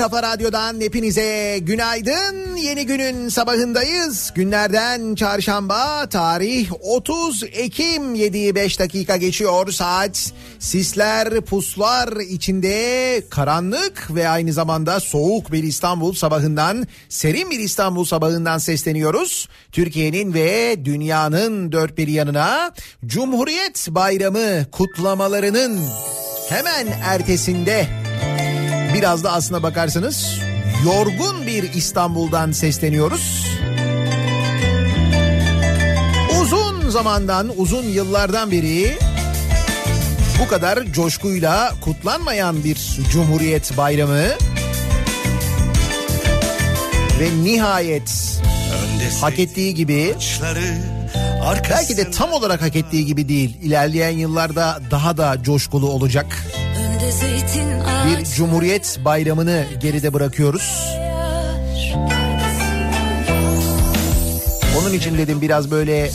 kafa radyodan hepinize günaydın. Yeni günün sabahındayız. Günlerden çarşamba, tarih 30 Ekim 7'yi 5 dakika geçiyor saat. Sisler, puslar içinde karanlık ve aynı zamanda soğuk bir İstanbul sabahından, serin bir İstanbul sabahından sesleniyoruz. Türkiye'nin ve dünyanın dört bir yanına Cumhuriyet Bayramı kutlamalarının hemen ertesinde biraz da aslına bakarsanız yorgun bir İstanbul'dan sesleniyoruz. Uzun zamandan, uzun yıllardan beri bu kadar coşkuyla kutlanmayan bir Cumhuriyet Bayramı ve nihayet hak ettiği gibi belki de tam olarak hak ettiği gibi değil. İlerleyen yıllarda daha da coşkulu olacak. Bir Cumhuriyet Bayramı'nı geride bırakıyoruz. Onun için dedim biraz böyle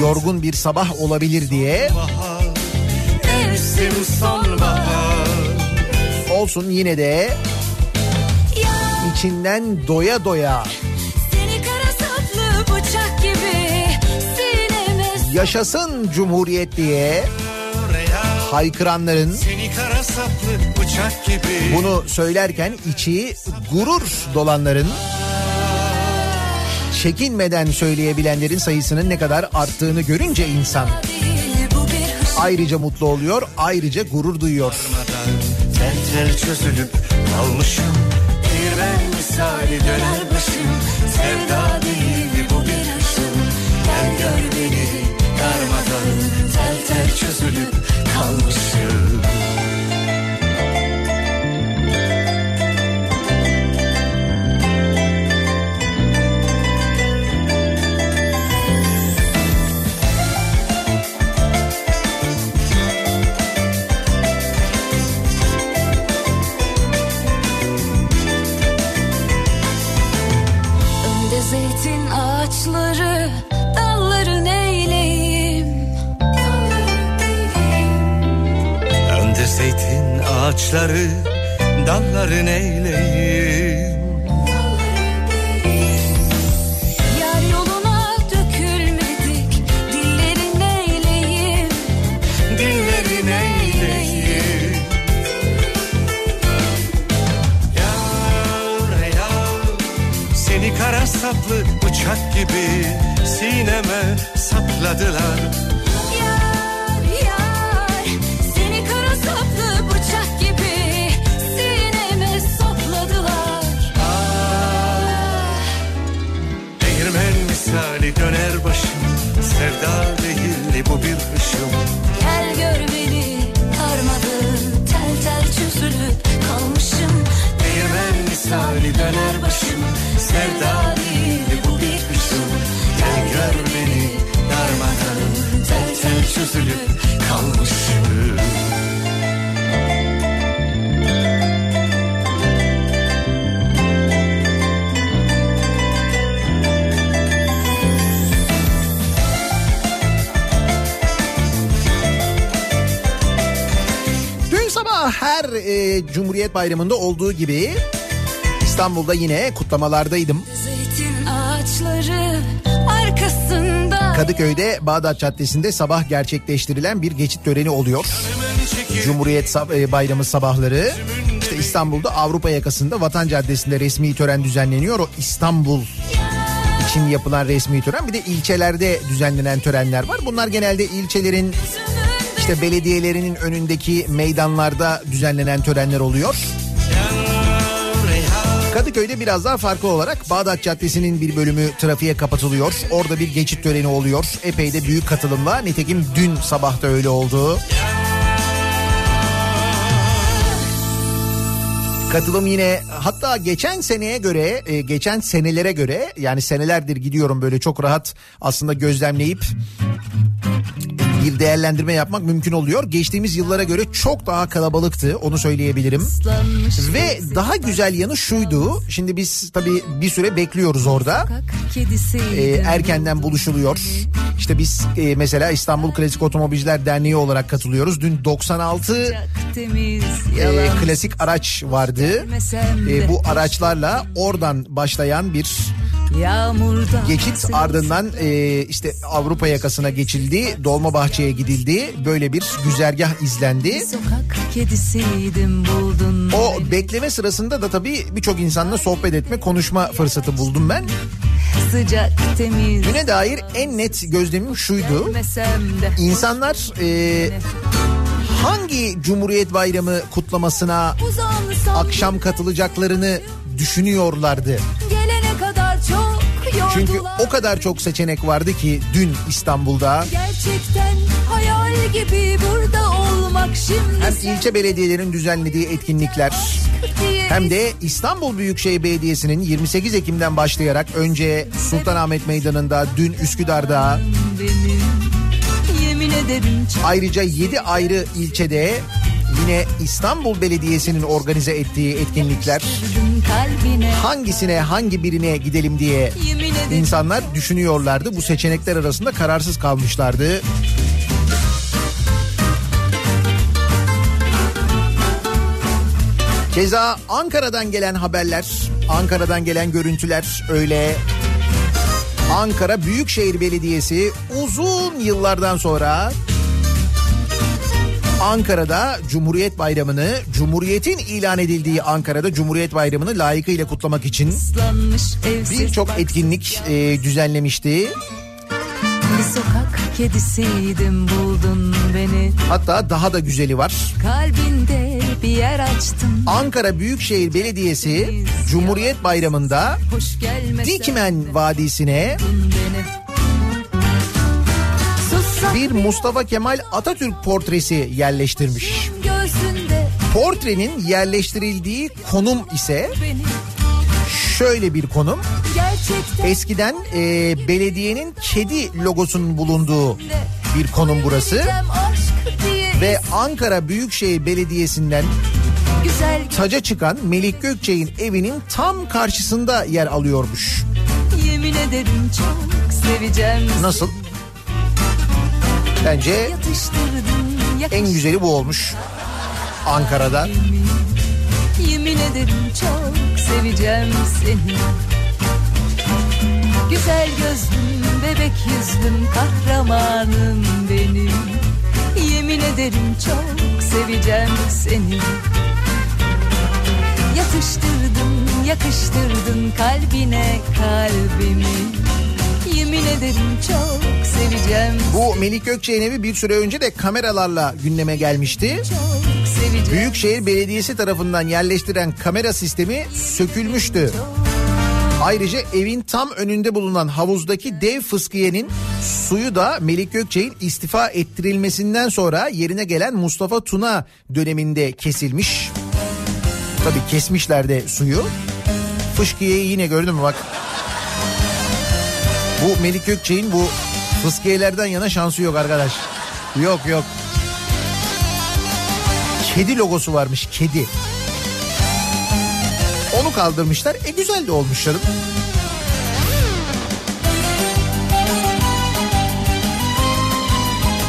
yorgun bir sabah olabilir diye. Olsun yine de içinden doya doya yaşasın Cumhuriyet diye haykıranların Seni kara saplı bıçak gibi. bunu söylerken içi gurur dolanların çekinmeden söyleyebilenlerin sayısının ne kadar arttığını görünce insan bir ayrıca mutlu oluyor, ayrıca gurur duyuyor. Tel tel çözülüp kalmışım. Değirmen misali döner başım Cumhuriyet Bayramı'nda olduğu gibi İstanbul'da yine kutlamalardaydım. Kadıköy'de Bağdat Caddesi'nde sabah gerçekleştirilen bir geçit töreni oluyor. Cumhuriyet e, Bayramı sabahları. İşte İstanbul'da Avrupa yakasında Vatan Caddesi'nde resmi tören düzenleniyor. O İstanbul için yapılan resmi tören bir de ilçelerde düzenlenen törenler var. Bunlar genelde ilçelerin işte belediyelerinin önündeki meydanlarda düzenlenen törenler oluyor. Kadıköy'de biraz daha farklı olarak Bağdat Caddesi'nin bir bölümü trafiğe kapatılıyor. Orada bir geçit töreni oluyor. Epey de büyük katılımla. Nitekim dün sabah da öyle oldu. Katılım yine hatta geçen seneye göre e, geçen senelere göre yani senelerdir gidiyorum böyle çok rahat aslında gözlemleyip bir değerlendirme yapmak mümkün oluyor. Geçtiğimiz yıllara göre çok daha kalabalıktı onu söyleyebilirim. Ve daha güzel yanı şuydu. Şimdi biz tabii bir süre bekliyoruz orada. Ee, erkenden buluşuluyor. İşte biz e, mesela İstanbul Klasik Otomobilciler Derneği olarak katılıyoruz. Dün 96 temiz e, klasik araç vardı. E, bu araçlarla oradan başlayan bir geçit ardından e, işte Avrupa yakasına geçildi. Dolmabahçe'ye gidildi. Böyle bir güzergah izlendi. O bekleme sırasında da tabii birçok insanla sohbet etme, konuşma fırsatı buldum ben. sıcak temiz Güne dair en net gözlemim şuydu. İnsanlar e, hangi Cumhuriyet Bayramı kutlamasına akşam katılacaklarını düşünüyorlardı. yordular. Çünkü o kadar çok seçenek vardı ki dün İstanbul'da. Gerçekten hayal gibi burada olmak şimdi hem ilçe belediyelerinin düzenlediği etkinlikler hem de İstanbul Büyükşehir Belediyesi'nin 28 Ekim'den başlayarak önce Sultanahmet Meydanı'nda, dün Üsküdar'da, ayrıca 7 ayrı ilçede yine İstanbul Belediyesi'nin organize ettiği etkinlikler hangisine hangi birine gidelim diye insanlar düşünüyorlardı. Bu seçenekler arasında kararsız kalmışlardı. Keza Ankara'dan gelen haberler, Ankara'dan gelen görüntüler öyle. Ankara Büyükşehir Belediyesi uzun yıllardan sonra Ankara'da Cumhuriyet Bayramı'nı, Cumhuriyet'in ilan edildiği Ankara'da Cumhuriyet Bayramı'nı layıkıyla kutlamak için birçok etkinlik e, düzenlemişti. Bir sokak kedisiydim buldun beni Hatta daha da güzeli var. Kalbinde bir yer açtın Ankara Büyükşehir Belediyesi Cumhuriyet Bayramı'nda Dikmen Vadisi'ne bir Mustafa Kemal Atatürk portresi yerleştirmiş. Portrenin yerleştirildiği konum ise şöyle bir konum. Eskiden e, belediyenin kedi logosunun bulunduğu bir konum burası. Ve Ankara Büyükşehir Belediyesi'nden taca çıkan Melik Gökçek'in evinin tam karşısında yer alıyormuş. yemin ederim çok seveceğim Nasıl? Bence en güzeli bu olmuş. Ankara'da. Yemin ederim çok seveceğim seni Güzel gözlüm, bebek yüzlüm, kahramanım benim Yemin ederim çok seveceğim seni Yatıştırdın, yakıştırdın kalbine kalbimi Yemin ederim çok seveceğim Bu Melik Gökçek'in evi bir süre önce de kameralarla gündeme gelmişti. Büyükşehir Belediyesi tarafından yerleştiren kamera sistemi sökülmüştü. Ayrıca evin tam önünde bulunan havuzdaki dev fıskiyenin suyu da Melik Gökçek'in istifa ettirilmesinden sonra yerine gelen Mustafa Tuna döneminde kesilmiş. Tabii kesmişler de suyu. Fıskiyeyi yine gördün mü bak. Bu Melik Gökçek'in bu fıskiyelerden yana şansı yok arkadaş. Yok yok. Kedi logosu varmış kedi. Onu kaldırmışlar. E güzel de olmuş canım.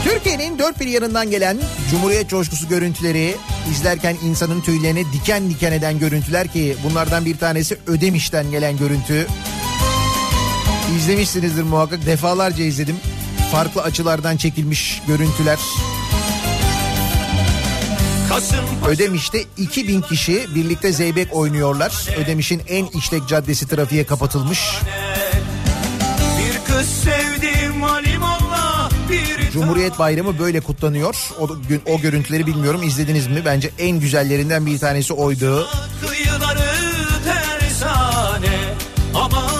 Türkiye'nin dört bir yanından gelen Cumhuriyet coşkusu görüntüleri izlerken insanın tüylerini diken diken eden görüntüler ki bunlardan bir tanesi Ödemiş'ten gelen görüntü. İzlemişsinizdir muhakkak defalarca izledim. Farklı açılardan çekilmiş görüntüler. Ödemiş'te 2000 kişi birlikte zeybek oynuyorlar. Ödemiş'in en işlek caddesi trafiğe kapatılmış. bir kız sevdim bir Cumhuriyet Bayramı böyle kutlanıyor. O gün o görüntüleri bilmiyorum izlediniz mi? Bence en güzellerinden bir tanesi oydu. kıyıları tersane tersane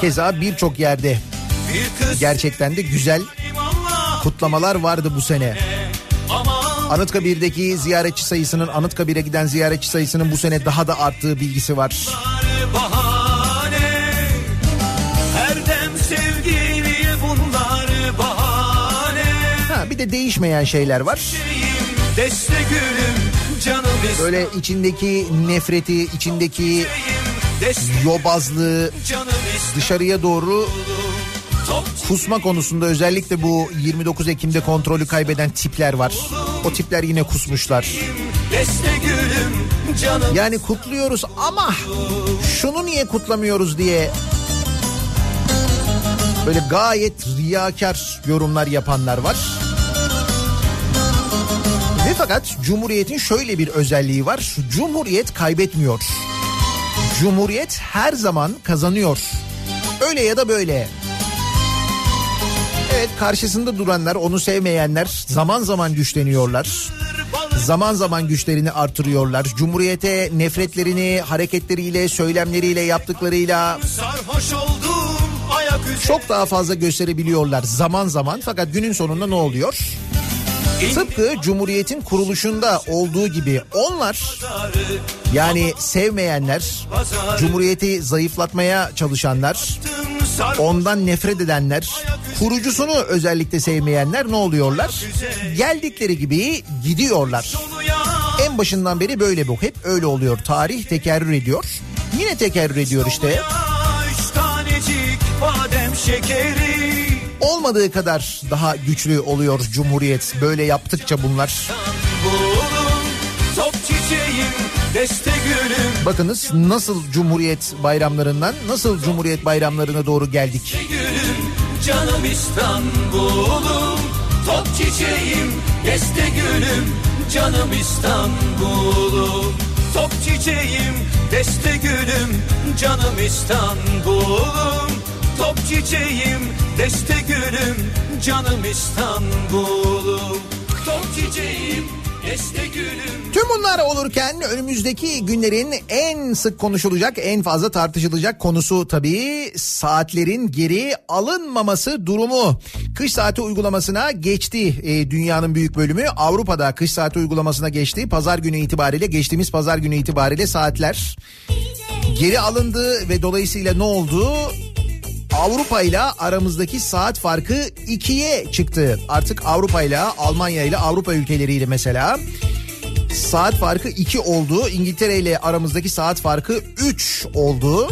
Keza birçok yerde gerçekten de güzel kutlamalar vardı bu sene. Anıtkabir'deki ziyaretçi sayısının Anıtkabir'e giden ziyaretçi sayısının bu sene daha da arttığı bilgisi var. Ha bir de değişmeyen şeyler var. Böyle içindeki nefreti, içindeki yobazlığı dışarıya doğru kusma konusunda özellikle bu 29 Ekim'de kontrolü kaybeden tipler var. O tipler yine kusmuşlar. Yani kutluyoruz ama şunu niye kutlamıyoruz diye böyle gayet riyakar yorumlar yapanlar var. Ve fakat Cumhuriyet'in şöyle bir özelliği var. Cumhuriyet kaybetmiyor. Cumhuriyet her zaman kazanıyor. Öyle ya da böyle. Evet karşısında duranlar, onu sevmeyenler zaman zaman güçleniyorlar. Zaman zaman güçlerini artırıyorlar. Cumhuriyete nefretlerini hareketleriyle, söylemleriyle, yaptıklarıyla çok daha fazla gösterebiliyorlar zaman zaman. Fakat günün sonunda ne oluyor? Tıpkı Cumhuriyet'in kuruluşunda olduğu gibi onlar yani sevmeyenler, Cumhuriyeti zayıflatmaya çalışanlar, ondan nefret edenler, kurucusunu özellikle sevmeyenler ne oluyorlar? Geldikleri gibi gidiyorlar. En başından beri böyle bu. Hep öyle oluyor. Tarih tekerrür ediyor. Yine tekerrür ediyor işte. Üç tanecik badem şekeri Olmadığı kadar daha güçlü oluyor Cumhuriyet. Böyle yaptıkça bunlar. Bakınız nasıl Cumhuriyet bayramlarından nasıl Cumhuriyet bayramlarına doğru geldik. canım İstanbul'um Top çiçeğim, deste gülüm, canım İstanbul'um Top çiçeğim, deste gülüm, canım İstanbul'um Top çiçeğim, deste gülüm, canım İstanbul'um Top çiçeğim, Tüm bunlar olurken önümüzdeki günlerin en sık konuşulacak, en fazla tartışılacak konusu tabii saatlerin geri alınmaması durumu. Kış saati uygulamasına geçti e, dünyanın büyük bölümü. Avrupa'da kış saati uygulamasına geçti. Pazar günü itibariyle geçtiğimiz pazar günü itibariyle saatler geri alındı ve dolayısıyla ne oldu? Avrupa ile aramızdaki saat farkı ikiye çıktı. Artık Avrupa ile Almanya ile Avrupa ülkeleriyle mesela saat farkı 2 oldu. İngiltere ile aramızdaki saat farkı 3 oldu.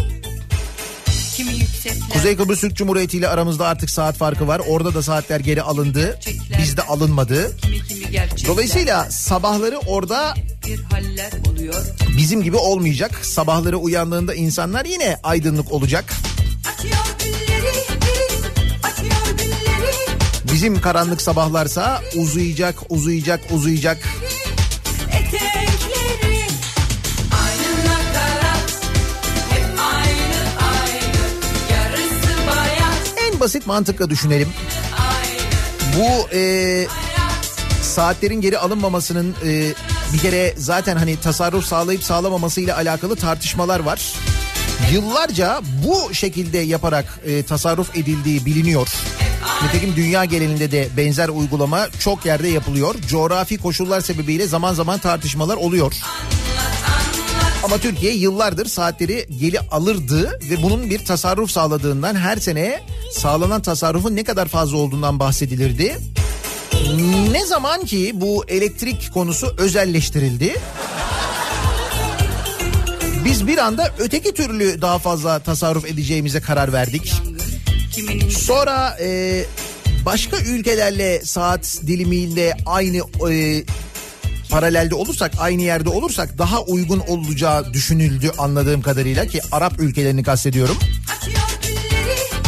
Kuzey Kıbrıs Türk Cumhuriyeti ile aramızda artık saat farkı var. Orada da saatler geri alındı. Bizde alınmadı. Kimi kimi gerçekler. Dolayısıyla sabahları orada bizim gibi olmayacak. Sabahları uyandığında insanlar yine aydınlık olacak. Bizim karanlık sabahlarsa uzayacak, uzayacak, uzayacak. En basit mantıkla düşünelim. Bu e, saatlerin geri alınmamasının e, bir kere zaten hani tasarruf sağlayıp sağlamaması ile alakalı tartışmalar var. Yıllarca bu şekilde yaparak e, tasarruf edildiği biliniyor. Nitekim dünya genelinde de benzer uygulama çok yerde yapılıyor. Coğrafi koşullar sebebiyle zaman zaman tartışmalar oluyor. Ama Türkiye yıllardır saatleri geri alırdı ve bunun bir tasarruf sağladığından her sene sağlanan tasarrufun ne kadar fazla olduğundan bahsedilirdi. Ne zaman ki bu elektrik konusu özelleştirildi biz bir anda öteki türlü daha fazla tasarruf edeceğimize karar verdik. Sonra e, başka ülkelerle saat dilimiyle aynı e, paralelde olursak aynı yerde olursak daha uygun olacağı düşünüldü anladığım kadarıyla ki Arap ülkelerini kastediyorum.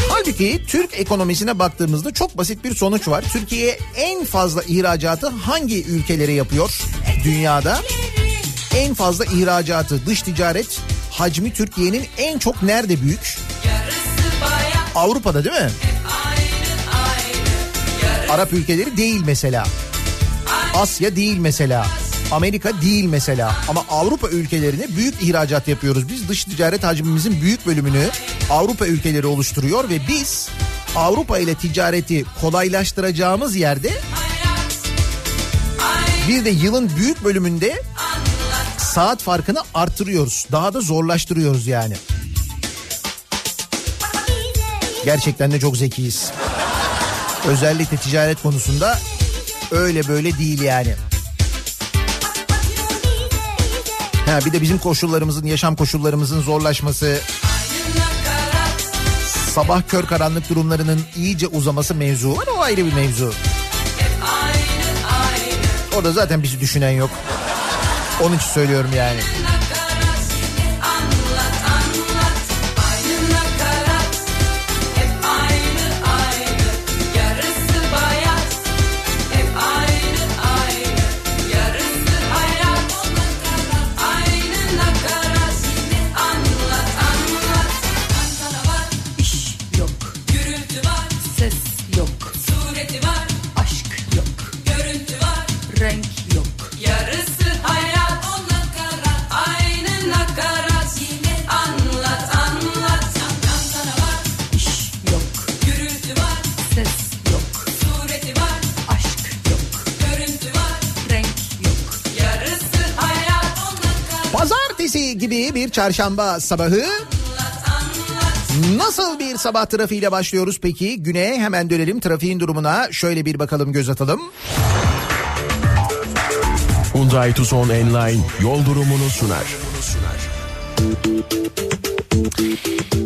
Halbuki Türk ekonomisine baktığımızda çok basit bir sonuç var. Türkiye en fazla ihracatı hangi ülkelere yapıyor dünyada? En fazla ihracatı dış ticaret hacmi Türkiye'nin en çok nerede büyük? Avrupa'da değil mi? Arap ülkeleri değil mesela. Asya değil mesela. Amerika değil mesela. Ama Avrupa ülkelerine büyük ihracat yapıyoruz. Biz dış ticaret hacmimizin büyük bölümünü Avrupa ülkeleri oluşturuyor ve biz Avrupa ile ticareti kolaylaştıracağımız yerde bir de yılın büyük bölümünde saat farkını arttırıyoruz. Daha da zorlaştırıyoruz yani. Gerçekten de çok zekiyiz. Özellikle ticaret konusunda öyle böyle değil yani. Ha bir de bizim koşullarımızın, yaşam koşullarımızın zorlaşması, sabah kör karanlık durumlarının iyice uzaması mevzu var. O ayrı bir mevzu. Orada zaten bizi düşünen yok. Onun için söylüyorum yani. Çarşamba sabahı Nasıl bir sabah trafiğiyle başlıyoruz peki? Güne hemen dönelim trafiğin durumuna. Şöyle bir bakalım göz atalım. Hyundai Tucson Enline yol durumunu sunar.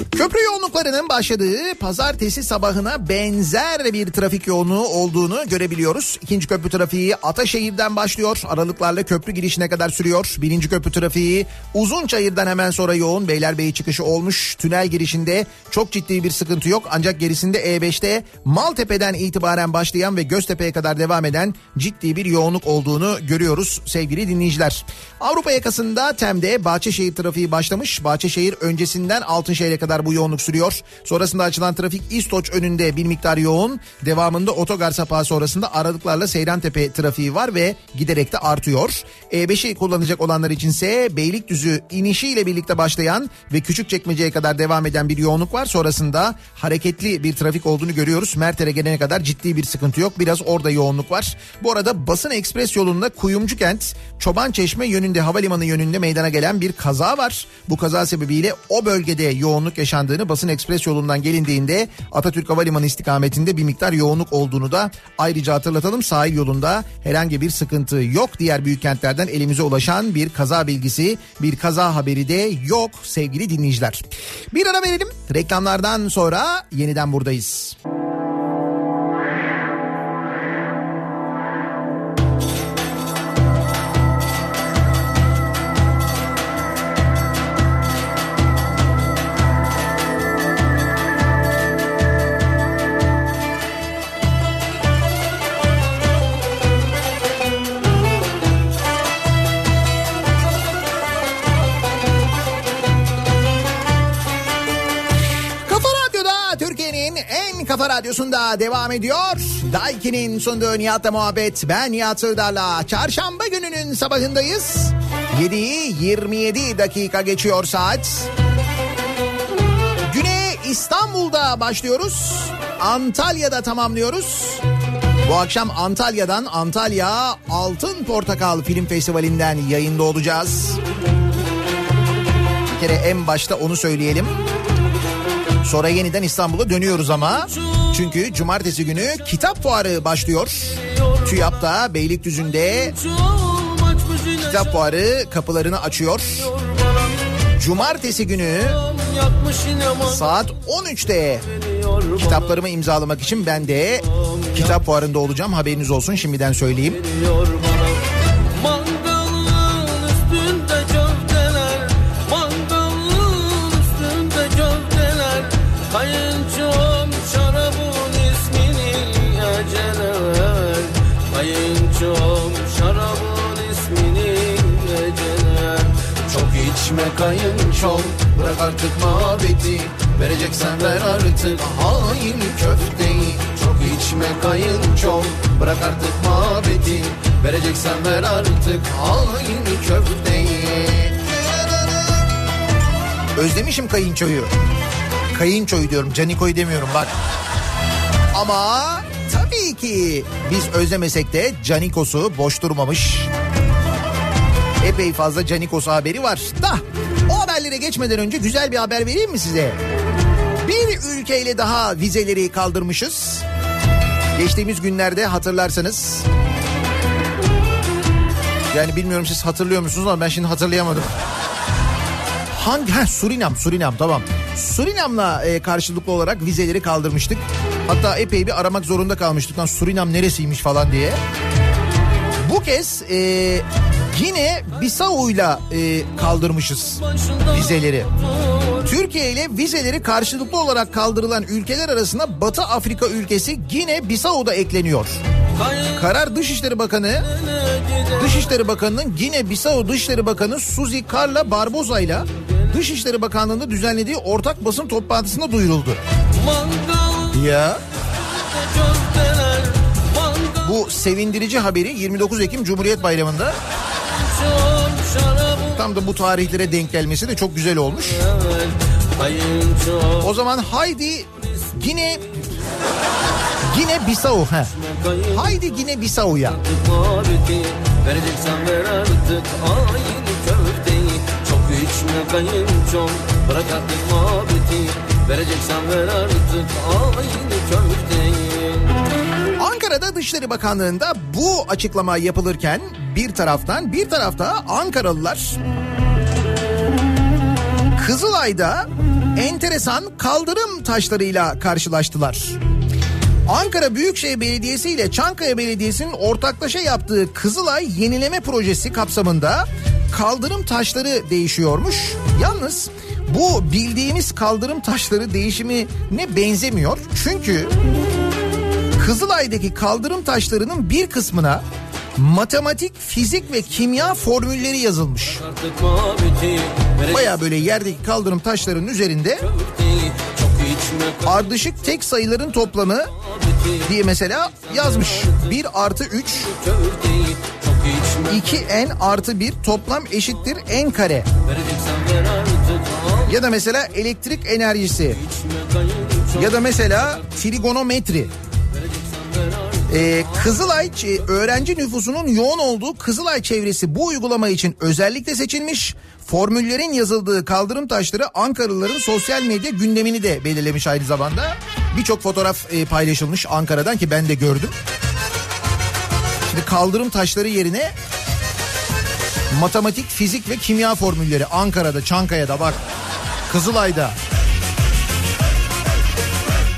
Köprü yoğunluklarının başladığı pazartesi sabahına benzer bir trafik yoğunluğu olduğunu görebiliyoruz. İkinci köprü trafiği Ataşehir'den başlıyor. Aralıklarla köprü girişine kadar sürüyor. Birinci köprü trafiği Uzunçayır'dan hemen sonra yoğun. Beylerbeyi çıkışı olmuş. Tünel girişinde çok ciddi bir sıkıntı yok. Ancak gerisinde E5'te Maltepe'den itibaren başlayan ve Göztepe'ye kadar devam eden ciddi bir yoğunluk olduğunu görüyoruz sevgili dinleyiciler. Avrupa yakasında Tem'de Bahçeşehir trafiği başlamış. Bahçeşehir öncesinden Altınşehir'e kadar bu yoğunluk sürüyor. Sonrasında açılan trafik İstoç önünde bir miktar yoğun. Devamında otogar sapağı sonrasında aralıklarla Seyrantepe trafiği var ve giderek de artıyor. E5'i kullanacak olanlar içinse Beylikdüzü inişiyle birlikte başlayan ve Küçükçekmece'ye kadar devam eden bir yoğunluk var. Sonrasında hareketli bir trafik olduğunu görüyoruz. Merter'e gelene kadar ciddi bir sıkıntı yok. Biraz orada yoğunluk var. Bu arada Basın Ekspres yolunda Kuyumcu Kent, Çoban Çeşme yönünde havalimanı yönünde meydana gelen bir kaza var. Bu kaza sebebiyle o bölgede yoğunluk yaşandığını Basın Ekspres yolundan gelindiğinde Atatürk Havalimanı istikametinde bir miktar yoğunluk olduğunu da ayrıca hatırlatalım. Sahil yolunda herhangi bir sıkıntı yok. Diğer büyük kentlerden elimize ulaşan bir kaza bilgisi, bir kaza haberi de yok sevgili dinleyiciler. Bir ara verelim. Reklamlardan sonra yeniden buradayız. Kafa kafa radyosunda devam ediyor. Daiki'nin sunduğu Nihat'la muhabbet. Ben Nihat Sığdar'la çarşamba gününün sabahındayız. 7'yi 27 dakika geçiyor saat. Güne İstanbul'da başlıyoruz. Antalya'da tamamlıyoruz. Bu akşam Antalya'dan Antalya Altın Portakal Film Festivali'nden yayında olacağız. Bir kere en başta onu söyleyelim. Sonra yeniden İstanbul'a dönüyoruz ama. Çünkü cumartesi günü kitap fuarı başlıyor. TÜYAP'ta Beylikdüzü'nde kitap fuarı kapılarını açıyor. Cumartesi günü saat 13'te kitaplarımı imzalamak için ben de kitap fuarında olacağım. Haberiniz olsun şimdiden söyleyeyim. İçme kayınçom Bırak artık muhabbeti Vereceksen ver artık. Hain köfteyi. Çok içme kayınçom Bırak artık muhabbeti Vereceksen ver artık. Hain köfteyi. Özlemişim kayınçoyu. Kayınçoyu diyorum Caniko'yu demiyorum bak. Ama tabii ki biz özlemesek de Canikos'u boş durmamış. Epey fazla Canikos haberi var. Da o haberlere geçmeden önce güzel bir haber vereyim mi size? Bir ülkeyle daha vizeleri kaldırmışız. Geçtiğimiz günlerde hatırlarsanız yani bilmiyorum siz hatırlıyor musunuz ama ben şimdi hatırlayamadım. Hangi? Ha, Surinam, Surinam tamam. Surinam'la e, karşılıklı olarak vizeleri kaldırmıştık. Hatta epey bir aramak zorunda kalmıştık. Lan Surinam neresiymiş falan diye. Bu kez e, yine Bissau'yla e, kaldırmışız vizeleri. Türkiye ile vizeleri karşılıklı olarak kaldırılan ülkeler arasında Batı Afrika ülkesi Gine Bissau da ekleniyor. Karar Dışişleri Bakanı Dışişleri Bakanı'nın Gine Bissau Dışişleri Bakanı Suzy Carla Barbosa ile Dışişleri Bakanlığı'nda düzenlediği ortak basın toplantısında duyuruldu. Ya bu sevindirici haberi 29 Ekim Cumhuriyet Bayramı'nda tam da bu tarihlere denk gelmesi de çok güzel olmuş. O zaman haydi Gine Gine Bissau he. Haydi Gine Bissau'ya. Vereceksen ver artık aynı köfteyi Ankara'da Dışişleri Bakanlığı'nda bu açıklama yapılırken bir taraftan bir tarafta Ankaralılar Kızılay'da enteresan kaldırım taşlarıyla karşılaştılar. Ankara Büyükşehir Belediyesi ile Çankaya Belediyesi'nin ortaklaşa yaptığı Kızılay Yenileme Projesi kapsamında kaldırım taşları değişiyormuş. Yalnız bu bildiğimiz kaldırım taşları değişimi ne benzemiyor. Çünkü Kızılay'daki kaldırım taşlarının bir kısmına matematik, fizik ve kimya formülleri yazılmış. Baya böyle yerdeki kaldırım taşlarının üzerinde ardışık tek sayıların toplamı diye mesela yazmış. 1 artı 3 Köfteyi çok içme 2n artı 1 toplam eşittir n kare. Ya da mesela elektrik enerjisi ya da mesela trigonometri. Ee, Kızılay ç- öğrenci nüfusunun yoğun olduğu Kızılay çevresi bu uygulama için özellikle seçilmiş. Formüllerin yazıldığı kaldırım taşları Ankaralıların sosyal medya gündemini de belirlemiş aynı zamanda. Birçok fotoğraf e, paylaşılmış Ankara'dan ki ben de gördüm. Şimdi kaldırım taşları yerine matematik, fizik ve kimya formülleri Ankara'da, Çankaya'da bak. Kızılay'da.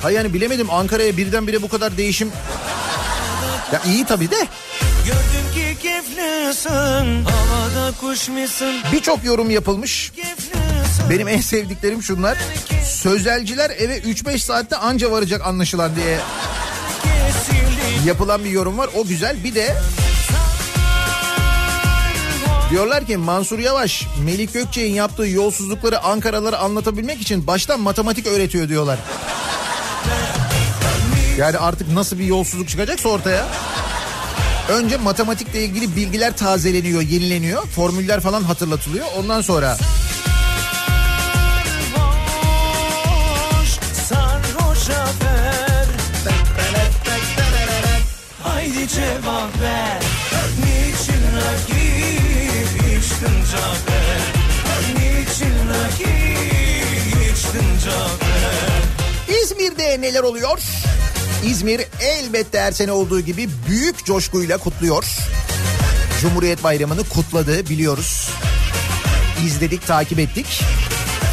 Ha yani bilemedim Ankara'ya birdenbire bu kadar değişim. Ya iyi tabii de Gördüm ki keyiflisin Havada kuş musun birçok yorum yapılmış. Benim en sevdiklerim şunlar. Sözelciler eve 3-5 saatte anca varacak anlaşılan diye yapılan bir yorum var. O güzel. Bir de diyorlar ki Mansur Yavaş, Melik Gökçe'nin yaptığı yolsuzlukları Ankaralılara anlatabilmek için baştan matematik öğretiyor diyorlar. Yani artık nasıl bir yolsuzluk çıkacaksa ortaya. Önce matematikle ilgili bilgiler tazeleniyor, yenileniyor. Formüller falan hatırlatılıyor. Ondan sonra Haydi cevap ver İzmir'de neler oluyor? İzmir elbette her sene olduğu gibi büyük coşkuyla kutluyor. Cumhuriyet Bayramı'nı kutladı biliyoruz. İzledik, takip ettik.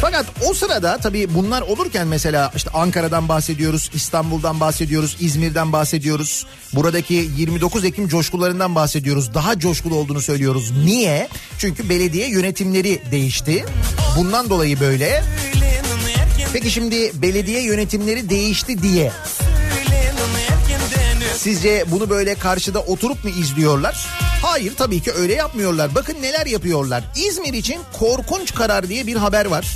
Fakat o sırada tabii bunlar olurken mesela işte Ankara'dan bahsediyoruz, İstanbul'dan bahsediyoruz, İzmir'den bahsediyoruz. Buradaki 29 Ekim coşkularından bahsediyoruz. Daha coşkulu olduğunu söylüyoruz. Niye? Çünkü belediye yönetimleri değişti. Bundan dolayı böyle. Peki şimdi belediye yönetimleri değişti diye sizce bunu böyle karşıda oturup mu izliyorlar? Hayır tabii ki öyle yapmıyorlar. Bakın neler yapıyorlar. İzmir için korkunç karar diye bir haber var.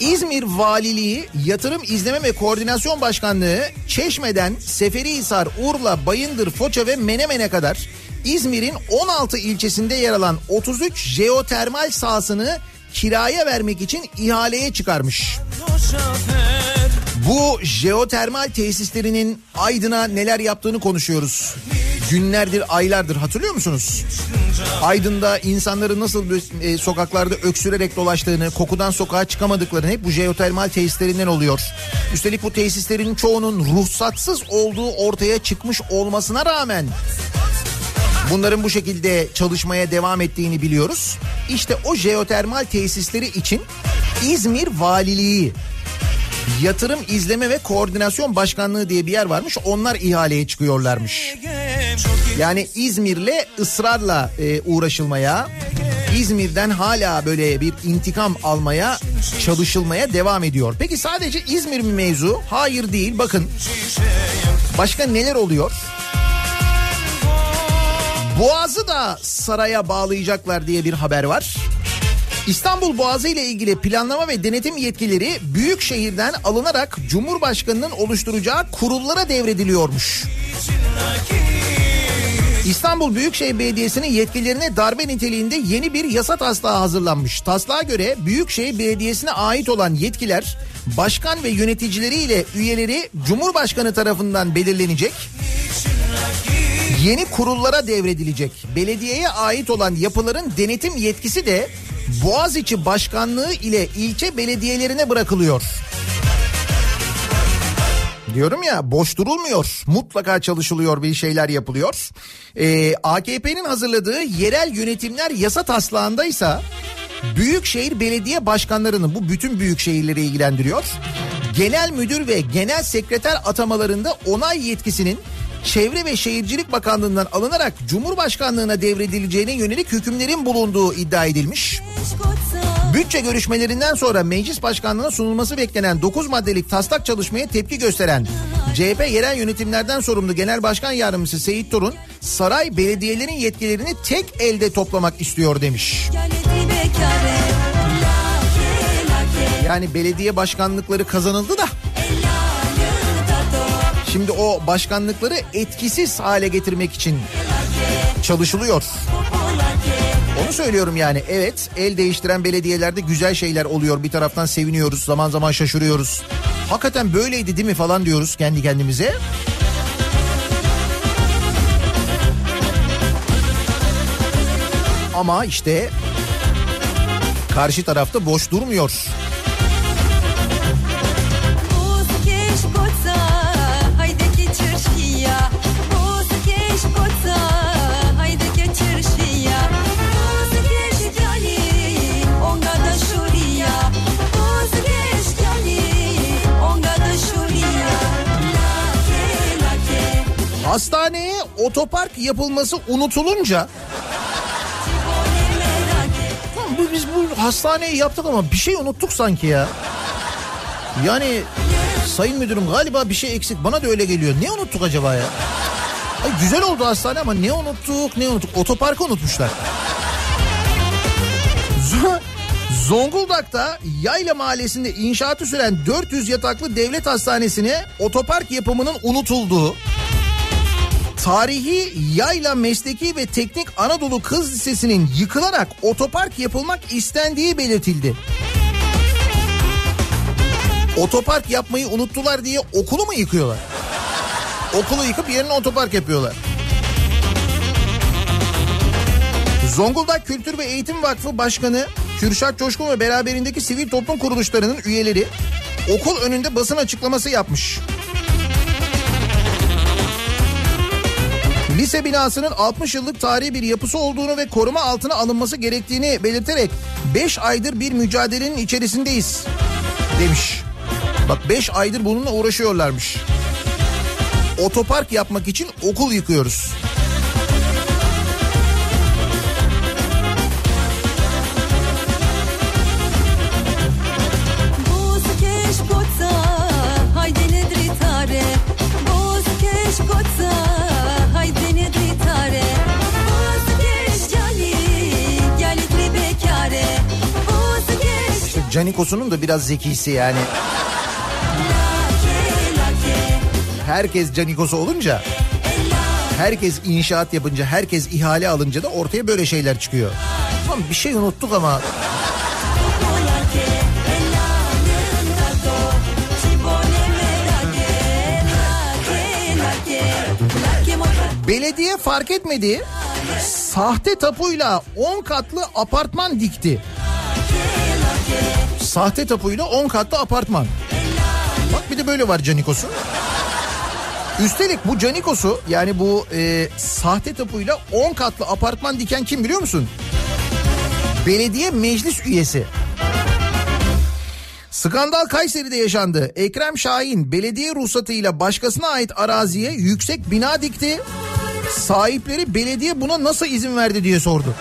İzmir Valiliği Yatırım İzleme ve Koordinasyon Başkanlığı Çeşme'den Seferihisar, Urla, Bayındır, Foça ve Menemen'e kadar İzmir'in 16 ilçesinde yer alan 33 jeotermal sahasını kiraya vermek için ihaleye çıkarmış. Bu jeotermal tesislerinin Aydın'a neler yaptığını konuşuyoruz. Günlerdir, aylardır hatırlıyor musunuz? Aydın'da insanların nasıl e, sokaklarda öksürerek dolaştığını, kokudan sokağa çıkamadıklarını hep bu jeotermal tesislerinden oluyor. Üstelik bu tesislerin çoğunun ruhsatsız olduğu ortaya çıkmış olmasına rağmen bunların bu şekilde çalışmaya devam ettiğini biliyoruz. İşte o jeotermal tesisleri için İzmir Valiliği Yatırım İzleme ve Koordinasyon Başkanlığı diye bir yer varmış. Onlar ihaleye çıkıyorlarmış. Yani İzmir'le ısrarla e, uğraşılmaya, İzmir'den hala böyle bir intikam almaya çalışılmaya devam ediyor. Peki sadece İzmir mi mevzu? Hayır değil. Bakın başka neler oluyor? Boğaz'ı da saraya bağlayacaklar diye bir haber var. İstanbul Boğazı ile ilgili planlama ve denetim yetkileri büyük şehirden alınarak Cumhurbaşkanı'nın oluşturacağı kurullara devrediliyormuş. İstanbul Büyükşehir Belediyesi'nin yetkilerine darbe niteliğinde yeni bir yasa taslağı hazırlanmış. Taslağa göre Büyükşehir Belediyesi'ne ait olan yetkiler başkan ve yöneticileriyle üyeleri Cumhurbaşkanı tarafından belirlenecek. Yeni kurullara devredilecek. Belediyeye ait olan yapıların denetim yetkisi de Boğaziçi Başkanlığı ile ilçe belediyelerine bırakılıyor. Diyorum ya boş durulmuyor. Mutlaka çalışılıyor bir şeyler yapılıyor. Ee, AKP'nin hazırladığı yerel yönetimler yasa taslağındaysa Büyükşehir Belediye Başkanlarının bu bütün büyük şehirleri ilgilendiriyor. Genel müdür ve genel sekreter atamalarında onay yetkisinin Çevre ve Şehircilik Bakanlığı'ndan alınarak Cumhurbaşkanlığına devredileceğine yönelik hükümlerin bulunduğu iddia edilmiş. Bütçe görüşmelerinden sonra meclis başkanlığına sunulması beklenen 9 maddelik taslak çalışmaya tepki gösteren CHP yerel yönetimlerden sorumlu Genel Başkan Yardımcısı Seyit Torun, saray belediyelerin yetkilerini tek elde toplamak istiyor demiş. Yani belediye başkanlıkları kazanıldı da şimdi o başkanlıkları etkisiz hale getirmek için çalışılıyor. Onu söylüyorum yani evet el değiştiren belediyelerde güzel şeyler oluyor bir taraftan seviniyoruz zaman zaman şaşırıyoruz. Hakikaten böyleydi değil mi falan diyoruz kendi kendimize. Ama işte karşı tarafta boş durmuyor. Hastaneye otopark yapılması unutulunca Tamam, bu- biz bu hastaneyi yaptık ama bir şey unuttuk sanki ya. Yani sayın müdürüm galiba bir şey eksik. Bana da öyle geliyor. Ne unuttuk acaba ya? Ay, güzel oldu hastane ama ne unuttuk ne unuttuk. Otoparkı unutmuşlar. Zonguldak'ta Yayla Mahallesi'nde inşaatı süren 400 yataklı devlet hastanesine otopark yapımının unutulduğu, tarihi Yayla Mesleki ve Teknik Anadolu Kız Lisesi'nin yıkılarak otopark yapılmak istendiği belirtildi. Otopark yapmayı unuttular diye okulu mu yıkıyorlar? Okulu yıkıp yerine otopark yapıyorlar. Zonguldak Kültür ve Eğitim Vakfı Başkanı Kürşat Coşkun ve beraberindeki sivil toplum kuruluşlarının üyeleri okul önünde basın açıklaması yapmış. Lise binasının 60 yıllık tarihi bir yapısı olduğunu ve koruma altına alınması gerektiğini belirterek 5 aydır bir mücadelenin içerisindeyiz demiş. Bak 5 aydır bununla uğraşıyorlarmış. Otopark yapmak için okul yıkıyoruz. Canikos'unun da biraz zekisi yani. Herkes Canikos'u olunca herkes inşaat yapınca herkes ihale alınca da ortaya böyle şeyler çıkıyor. Tamam bir şey unuttuk ama belediye fark etmedi. Sahte tapuyla 10 katlı apartman dikti. Sahte tapuyla 10 katlı apartman. Bak bir de böyle var Canikos'un. Üstelik bu Canikos'u yani bu e, sahte tapuyla 10 katlı apartman diken kim biliyor musun? Belediye meclis üyesi. Skandal Kayseri'de yaşandı. Ekrem Şahin belediye ruhsatıyla başkasına ait araziye yüksek bina dikti. Sahipleri belediye buna nasıl izin verdi diye sordu.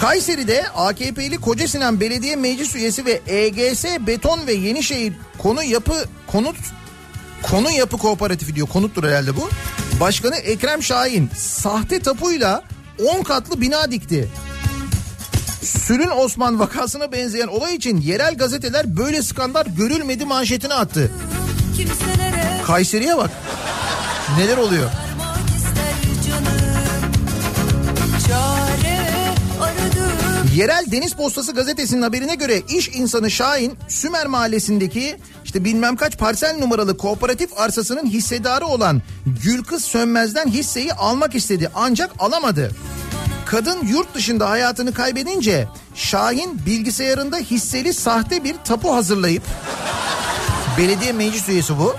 Kayseri'de AKP'li Koca Sinan Belediye Meclis Üyesi ve EGS Beton ve Yenişehir Konu Yapı Konut Konu Yapı Kooperatifi diyor. Konuttur herhalde bu. Başkanı Ekrem Şahin sahte tapuyla 10 katlı bina dikti. Sülün Osman vakasına benzeyen olay için yerel gazeteler böyle skandal görülmedi manşetini attı. Kayseri'ye bak. Neler oluyor? Yerel Deniz Postası gazetesinin haberine göre iş insanı Şahin Sümer Mahallesi'ndeki işte bilmem kaç parsel numaralı kooperatif arsasının hissedarı olan Gülkız Sönmez'den hisseyi almak istedi ancak alamadı. Kadın yurt dışında hayatını kaybedince Şahin bilgisayarında hisseli sahte bir tapu hazırlayıp belediye meclis üyesi bu.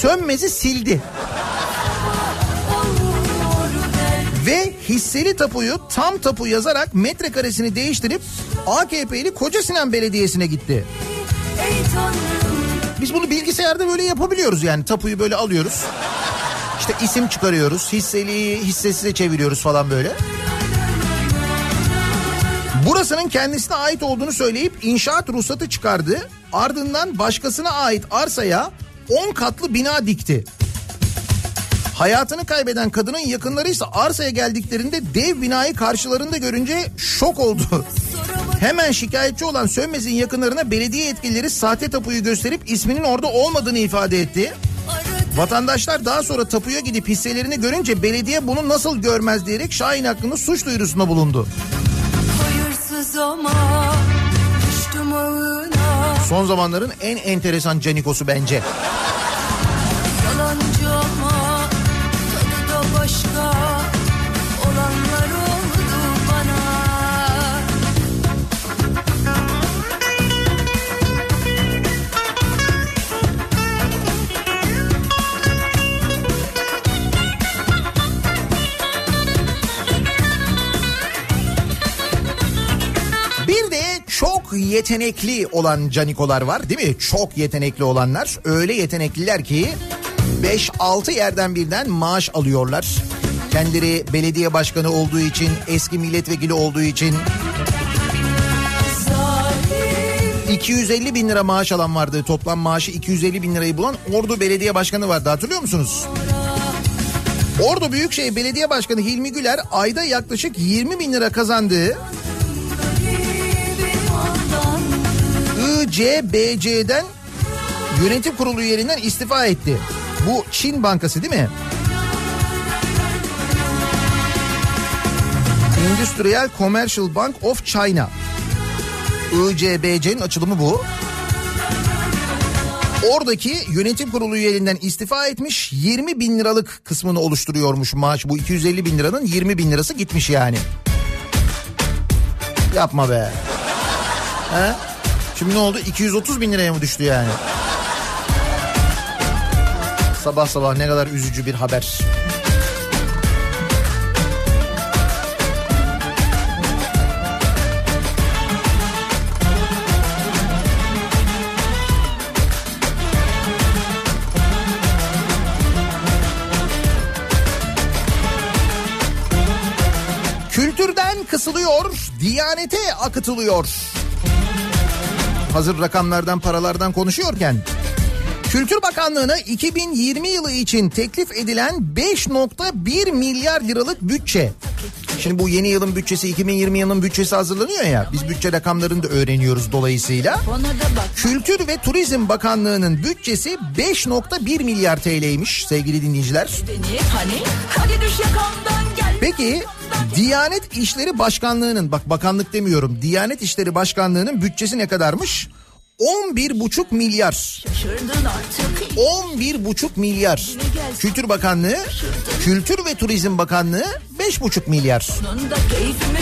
Sönmez'i sildi. Hisseli tapuyu tam tapu yazarak metrekaresini değiştirip AKP'li Koca Sinan Belediyesi'ne gitti. Biz bunu bilgisayarda böyle yapabiliyoruz yani tapuyu böyle alıyoruz. İşte isim çıkarıyoruz, hisseli hissesize çeviriyoruz falan böyle. Burasının kendisine ait olduğunu söyleyip inşaat ruhsatı çıkardı. Ardından başkasına ait arsaya 10 katlı bina dikti. Hayatını kaybeden kadının yakınları ise arsaya geldiklerinde dev binayı karşılarında görünce şok oldu. Hemen şikayetçi olan Sönmez'in yakınlarına belediye yetkilileri sahte tapuyu gösterip isminin orada olmadığını ifade etti. Vatandaşlar daha sonra tapuya gidip hisselerini görünce belediye bunu nasıl görmez diyerek Şahin hakkında suç duyurusunda bulundu. ama Son zamanların en enteresan canikosu bence. Yalancı yetenekli olan canikolar var değil mi? Çok yetenekli olanlar. Öyle yetenekliler ki 5-6 yerden birden maaş alıyorlar. Kendileri belediye başkanı olduğu için, eski milletvekili olduğu için 250 bin lira maaş alan vardı. Toplam maaşı 250 bin lirayı bulan Ordu Belediye Başkanı vardı hatırlıyor musunuz? Ordu Büyükşehir Belediye Başkanı Hilmi Güler ayda yaklaşık 20 bin lira kazandığı ICBC'den yönetim kurulu üyeliğinden istifa etti. Bu Çin Bankası değil mi? Industrial Commercial Bank of China. ICBC'nin açılımı bu. Oradaki yönetim kurulu üyeliğinden istifa etmiş 20 bin liralık kısmını oluşturuyormuş maaş. Bu 250 bin liranın 20 bin lirası gitmiş yani. Yapma be. He? Şimdi ne oldu? 230 bin liraya mı düştü yani? Sabah sabah ne kadar üzücü bir haber. Kültürden kısılıyor, diyanete akıtılıyor. Hazır rakamlardan paralardan konuşuyorken Kültür Bakanlığı'na 2020 yılı için teklif edilen 5.1 milyar liralık bütçe. Şimdi bu yeni yılın bütçesi 2020 yılının bütçesi hazırlanıyor ya. Biz bütçe rakamlarını da öğreniyoruz dolayısıyla. Kültür ve Turizm Bakanlığı'nın bütçesi 5.1 milyar TL'ymiş sevgili dinleyiciler. hani Hadi düş yakamdan Peki Diyanet İşleri Başkanlığı'nın bak bakanlık demiyorum Diyanet İşleri Başkanlığı'nın bütçesi ne kadarmış? 11,5 milyar. Şaşırdın artık 11,5 milyar. Kültür Bakanlığı, Kültür ve Turizm Bakanlığı 5,5 milyar.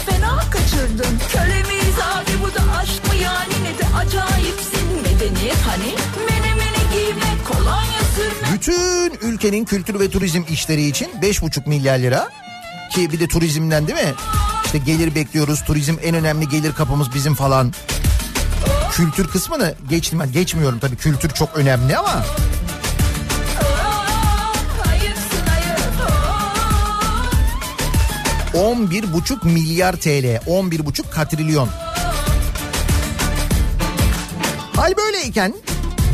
Fena kaçırdın Köle abi bu da aşk mı yani ne de acayipsin Medeniyet hani menemeni giymek kolonya sürmek Bütün ülkenin kültür ve turizm işleri için 5,5 milyar lira. Ki bir de turizmden değil mi? İşte gelir bekliyoruz. Turizm en önemli gelir kapımız bizim falan. Kültür kısmını geçtim geçmiyorum tabii kültür çok önemli ama hayır Aa. 11,5 milyar TL 11,5 katrilyon. Hal böyleyken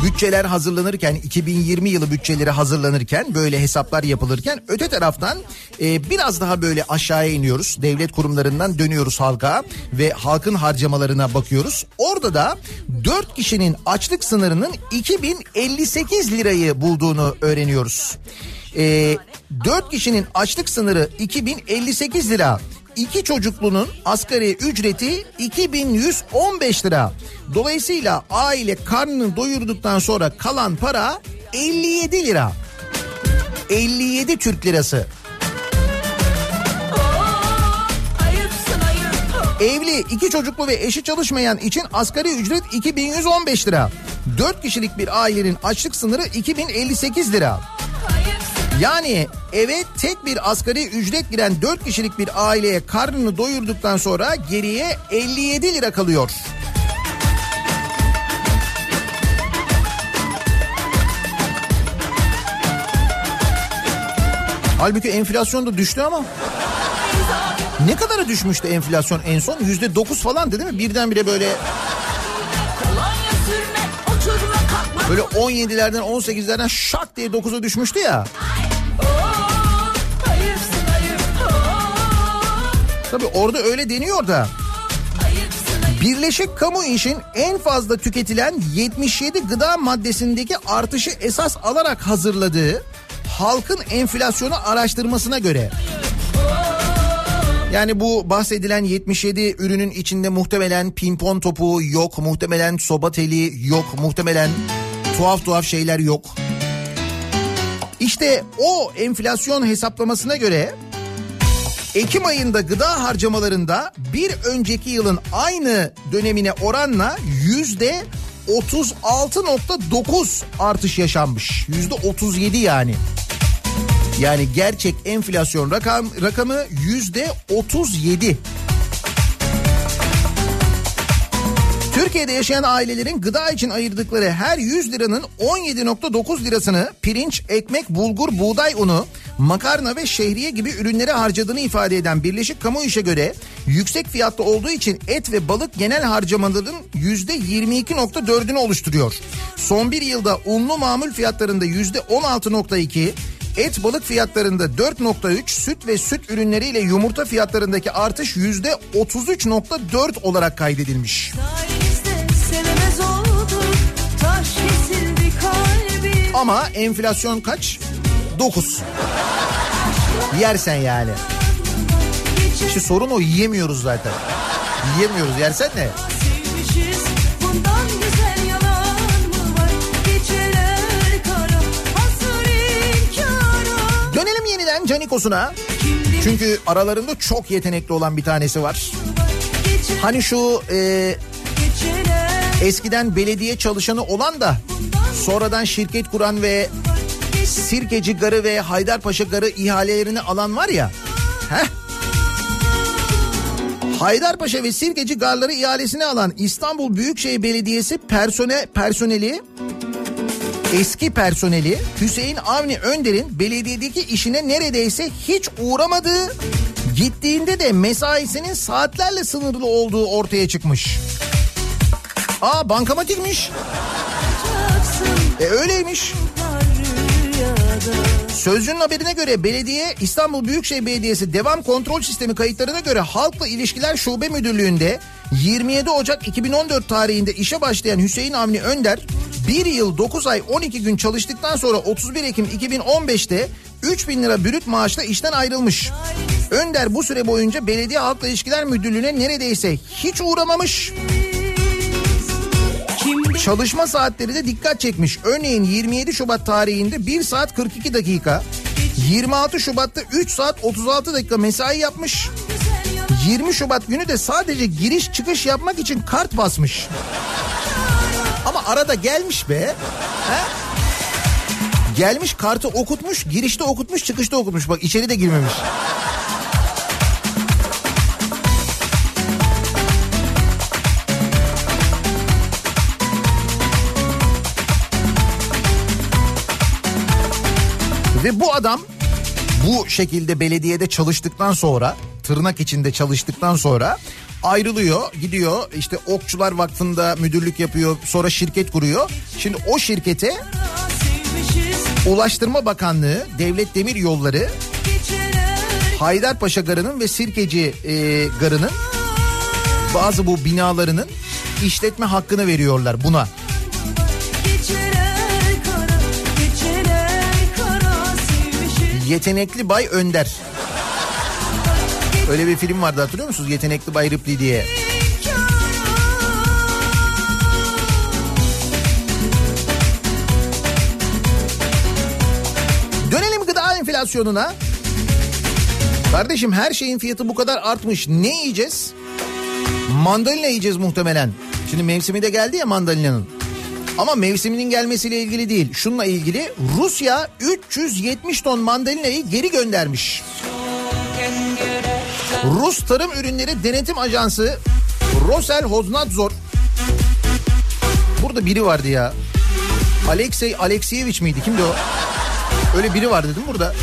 bütçeler hazırlanırken 2020 yılı bütçeleri hazırlanırken böyle hesaplar yapılırken öte taraftan e, biraz daha böyle aşağıya iniyoruz. Devlet kurumlarından dönüyoruz halka ve halkın harcamalarına bakıyoruz. Orada da 4 kişinin açlık sınırının 2058 lirayı bulduğunu öğreniyoruz. E, 4 kişinin açlık sınırı 2058 lira. İki çocuklunun asgari ücreti 2115 lira. Dolayısıyla aile karnını doyurduktan sonra kalan para 57 lira. 57 Türk lirası. Evli, iki çocuklu ve eşi çalışmayan için asgari ücret 2115 lira. 4 kişilik bir ailenin açlık sınırı 2058 lira. Ayıpsın Yani eve tek bir asgari ücret giren 4 kişilik bir aileye karnını doyurduktan sonra geriye 57 lira kalıyor. Halbuki enflasyon da düştü ama. Ne kadara düşmüştü enflasyon en son? Yüzde dokuz falandı değil mi? Birdenbire böyle böyle 17'lerden 18'lerden şak diye 9'a düşmüştü ya. Tabii orada öyle deniyor da. Birleşik Kamu İş'in en fazla tüketilen 77 gıda maddesindeki artışı esas alarak hazırladığı halkın enflasyonu araştırmasına göre yani bu bahsedilen 77 ürünün içinde muhtemelen pimpon topu yok, muhtemelen soba teli yok, muhtemelen tuhaf tuhaf şeyler yok. İşte o enflasyon hesaplamasına göre Ekim ayında gıda harcamalarında bir önceki yılın aynı dönemine oranla yüzde 36.9 artış yaşanmış. Yüzde 37 yani. Yani gerçek enflasyon rakam, rakamı yüzde 37. Türkiye'de yaşayan ailelerin gıda için ayırdıkları her 100 liranın 17.9 lirasını pirinç, ekmek, bulgur, buğday unu, makarna ve şehriye gibi ürünlere harcadığını ifade eden Birleşik Kamu İş'e göre yüksek fiyatlı olduğu için et ve balık genel harcamaların %22.4'ünü oluşturuyor. Son bir yılda unlu mamul fiyatlarında %16.2, Et balık fiyatlarında 4.3, süt ve süt ürünleriyle yumurta fiyatlarındaki artış %33.4 olarak kaydedilmiş. Sayenizde Ama enflasyon kaç? 9. Yersen yani. İşte sorun o yiyemiyoruz zaten. Yiyemiyoruz yersen ne? Dönelim yeniden Canikos'una. Çünkü aralarında çok yetenekli olan bir tanesi var. Hani şu e, eskiden belediye çalışanı olan da sonradan şirket kuran ve Sirkeci Garı ve Haydarpaşa Garı ihalelerini alan var ya. Heh. Haydarpaşa ve Sirkeci Garları ihalesini alan İstanbul Büyükşehir Belediyesi persone, personeli eski personeli Hüseyin Avni Önder'in belediyedeki işine neredeyse hiç uğramadığı gittiğinde de mesaisinin saatlerle sınırlı olduğu ortaya çıkmış. Aa bankamatikmiş. E öyleymiş. Sözcünün haberine göre belediye İstanbul Büyükşehir Belediyesi Devam Kontrol Sistemi kayıtlarına göre Halkla İlişkiler Şube Müdürlüğü'nde 27 Ocak 2014 tarihinde işe başlayan Hüseyin Avni Önder 1 yıl 9 ay 12 gün çalıştıktan sonra 31 Ekim 2015'te 3 bin lira bürüt maaşla işten ayrılmış. Önder bu süre boyunca Belediye Halkla İlişkiler Müdürlüğü'ne neredeyse hiç uğramamış. Çalışma saatleri de dikkat çekmiş. Örneğin 27 Şubat tarihinde 1 saat 42 dakika. 26 Şubat'ta 3 saat 36 dakika mesai yapmış. 20 Şubat günü de sadece giriş çıkış yapmak için kart basmış. Ama arada gelmiş be. He? Gelmiş kartı okutmuş, girişte okutmuş, çıkışta okutmuş. Bak içeri de girmemiş. Ve bu adam bu şekilde belediyede çalıştıktan sonra tırnak içinde çalıştıktan sonra ayrılıyor gidiyor işte Okçular Vakfı'nda müdürlük yapıyor sonra şirket kuruyor. Şimdi o şirkete Ulaştırma Bakanlığı Devlet Demir Yolları Haydarpaşa Garı'nın ve Sirkeci e, Garı'nın bazı bu binalarının işletme hakkını veriyorlar buna. Yetenekli Bay Önder. Öyle bir film vardı hatırlıyor musunuz? Yetenekli Bay Ripley diye. Dönelim gıda enflasyonuna. Kardeşim her şeyin fiyatı bu kadar artmış. Ne yiyeceğiz? Mandalina yiyeceğiz muhtemelen. Şimdi mevsimi de geldi ya mandalinanın. Ama mevsiminin gelmesiyle ilgili değil. Şununla ilgili Rusya 370 ton mandalinayı geri göndermiş. Rus Tarım Ürünleri Denetim Ajansı Roselhoznadzor Burada biri vardı ya. Alexey Alexeyevich miydi? Kimdi o? Öyle biri vardı değil mi burada?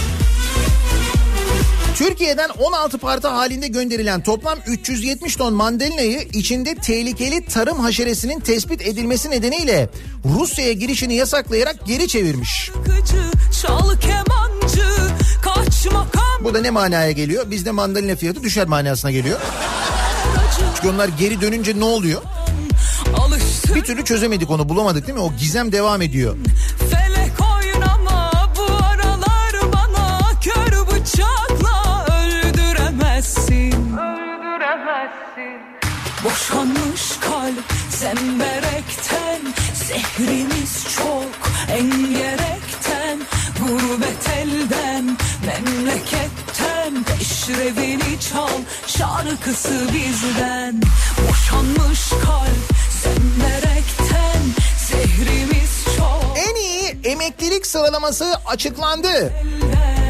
Türkiye'den 16 parti halinde gönderilen toplam 370 ton mandalinayı içinde tehlikeli tarım haşeresinin tespit edilmesi nedeniyle Rusya'ya girişini yasaklayarak geri çevirmiş. Bu da ne manaya geliyor? Bizde mandalina fiyatı düşer manasına geliyor. Çünkü onlar geri dönünce ne oluyor? Bir türlü çözemedik onu bulamadık değil mi? O gizem devam ediyor. Boşanmış kalp zemberekten Zehrimiz çok engerekten Gurbet elden memleketten Peşrevini çal şarkısı bizden Boşanmış kalp zemberekten Zehrimiz çok En iyi emeklilik sıralaması açıklandı. elden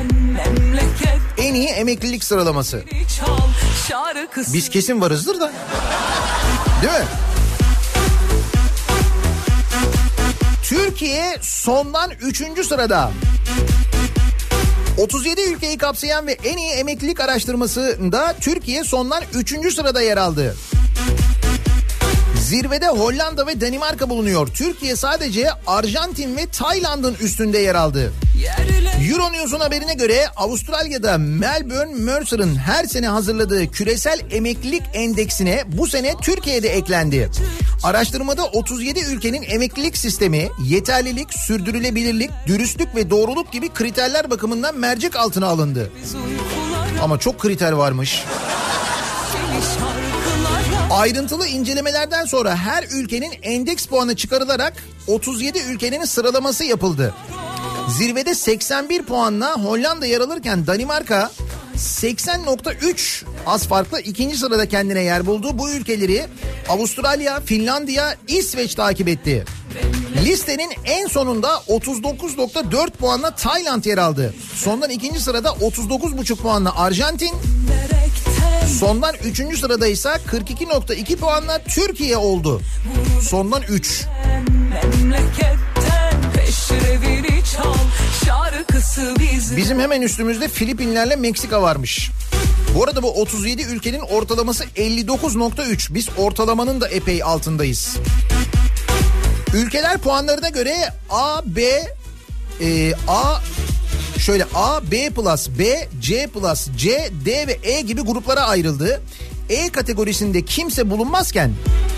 En iyi emeklilik sıralaması. çal şarkısı Biz kesin varızdır da. Değil mi? Türkiye sondan 3. sırada. 37 ülkeyi kapsayan ve en iyi emeklilik araştırmasında Türkiye sondan 3. sırada yer aldı. Zirvede Hollanda ve Danimarka bulunuyor. Türkiye sadece Arjantin ve Tayland'ın üstünde yer aldı. Euronews'un haberine göre Avustralya'da Melbourne Mercer'ın her sene hazırladığı küresel emeklilik endeksine bu sene Türkiye'de eklendi. Araştırmada 37 ülkenin emeklilik sistemi, yeterlilik, sürdürülebilirlik, dürüstlük ve doğruluk gibi kriterler bakımından mercek altına alındı. Ama çok kriter varmış. Ayrıntılı incelemelerden sonra her ülkenin endeks puanı çıkarılarak 37 ülkenin sıralaması yapıldı. Zirvede 81 puanla Hollanda yer alırken Danimarka 80.3 az farklı ikinci sırada kendine yer buldu. Bu ülkeleri Avustralya, Finlandiya, İsveç takip etti. Listenin en sonunda 39.4 puanla Tayland yer aldı. Sondan ikinci sırada 39.5 puanla Arjantin, Sondan 3. sırada ise 42.2 puanla Türkiye oldu. Sondan 3. memleketten Bizim hemen üstümüzde Filipinlerle Meksika varmış. Bu arada bu 37 ülkenin ortalaması 59.3. Biz ortalamanın da epey altındayız. Ülkeler puanlarına göre A, B, e, A şöyle A, B B, C C, D ve E gibi gruplara ayrıldı. E kategorisinde kimse bulunmazken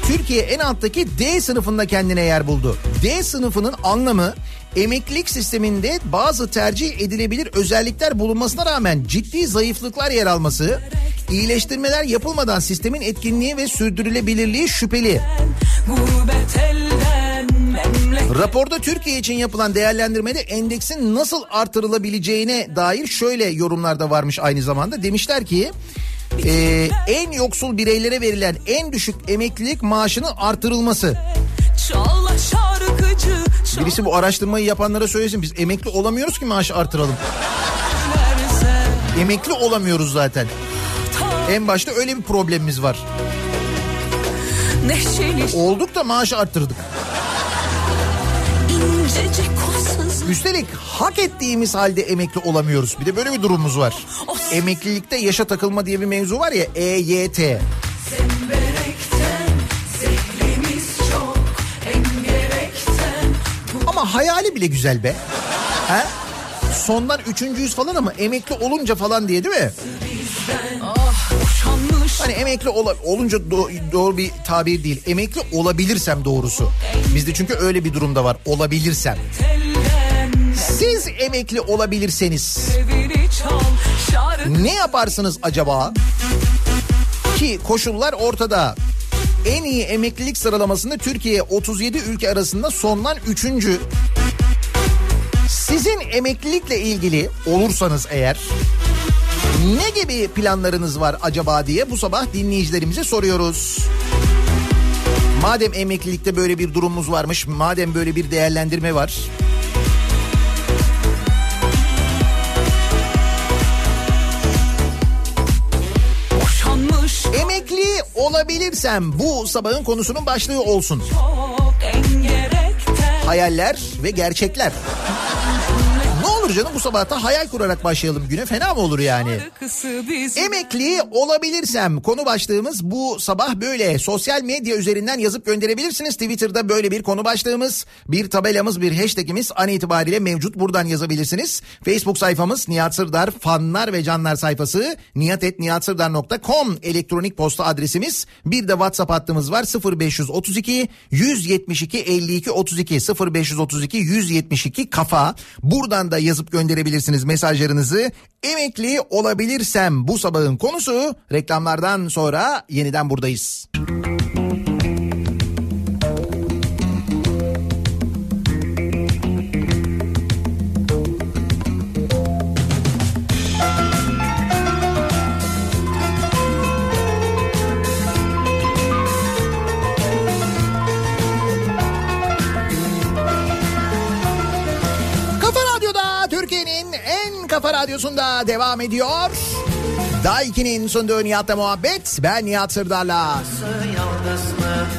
Türkiye en alttaki D sınıfında kendine yer buldu. D sınıfının anlamı emeklilik sisteminde bazı tercih edilebilir özellikler bulunmasına rağmen ciddi zayıflıklar yer alması, iyileştirmeler yapılmadan sistemin etkinliği ve sürdürülebilirliği şüpheli. Raporda Türkiye için yapılan değerlendirmede endeksin nasıl artırılabileceğine dair şöyle yorumlar da varmış aynı zamanda. Demişler ki e, en yoksul bireylere verilen en düşük emeklilik maaşının artırılması. Birisi bu araştırmayı yapanlara söylesin biz emekli olamıyoruz ki maaşı artıralım. Emekli olamıyoruz zaten. En başta öyle bir problemimiz var. Olduk da maaşı arttırdık. Üstelik hak ettiğimiz halde emekli olamıyoruz. Bir de böyle bir durumumuz var. Emeklilikte yaşa takılma diye bir mevzu var ya EYT. çok Ama hayali bile güzel be. Ha? Sondan üçüncüyüz falan ama emekli olunca falan diye değil mi? Hani emekli ola- olunca do- doğru bir tabir değil. Emekli olabilirsem doğrusu. Bizde çünkü öyle bir durumda var. Olabilirsem. Siz emekli olabilirseniz ne yaparsınız acaba? Ki koşullar ortada. En iyi emeklilik sıralamasında Türkiye 37 ülke arasında sondan 3. Sizin emeklilikle ilgili olursanız eğer ne gibi planlarınız var acaba diye bu sabah dinleyicilerimize soruyoruz. Madem emeklilikte böyle bir durumumuz varmış, madem böyle bir değerlendirme var. Boşanmış Emekli olabilirsem bu sabahın konusunun başlığı olsun. Hayaller ve gerçekler. Olur canım bu sabahta hayal kurarak başlayalım güne fena mı olur yani? Emekli olabilirsem konu başlığımız bu sabah böyle. Sosyal medya üzerinden yazıp gönderebilirsiniz. Twitter'da böyle bir konu başlığımız, bir tabelamız, bir hashtagimiz an itibariyle mevcut. Buradan yazabilirsiniz. Facebook sayfamız Nihat Sırdar fanlar ve canlar sayfası nihatetnihatsırdar.com elektronik posta adresimiz. Bir de WhatsApp hattımız var 0532 172 52 32 0532 172 kafa. Buradan da yazıp gönderebilirsiniz mesajlarınızı. Emekli olabilirsem bu sabahın konusu reklamlardan sonra yeniden buradayız. Kafa radyosunda devam ediyor. Daiki'nin sunduğu Nihat'la muhabbet. Ben Nihat Sırdar'la.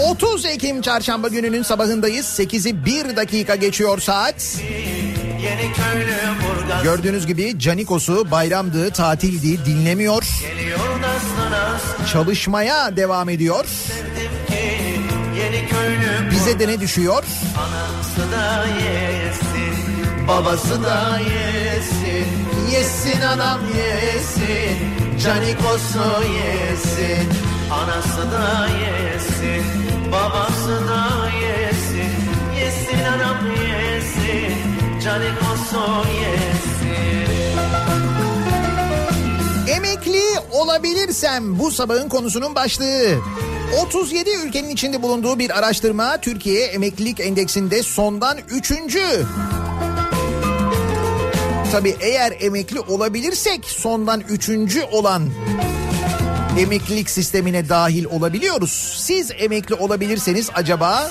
30 Ekim çarşamba gününün sabahındayız. 8'i 1 dakika geçiyor saat. Gördüğünüz gibi Canikos'u bayramdı, tatildi, dinlemiyor. Çalışmaya devam ediyor. Bize de ne düşüyor? anası da yesin Babası da yesin Yesin anam yesin Canikos'u yesin Anası da yesin Babası da yesin Yesin anam yesin Canikos'u yesin Emekli olabilirsem bu sabahın konusunun başlığı. 37 ülkenin içinde bulunduğu bir araştırma Türkiye emeklilik endeksinde sondan 3. Tabii eğer emekli olabilirsek sondan 3. olan emeklilik sistemine dahil olabiliyoruz. Siz emekli olabilirseniz acaba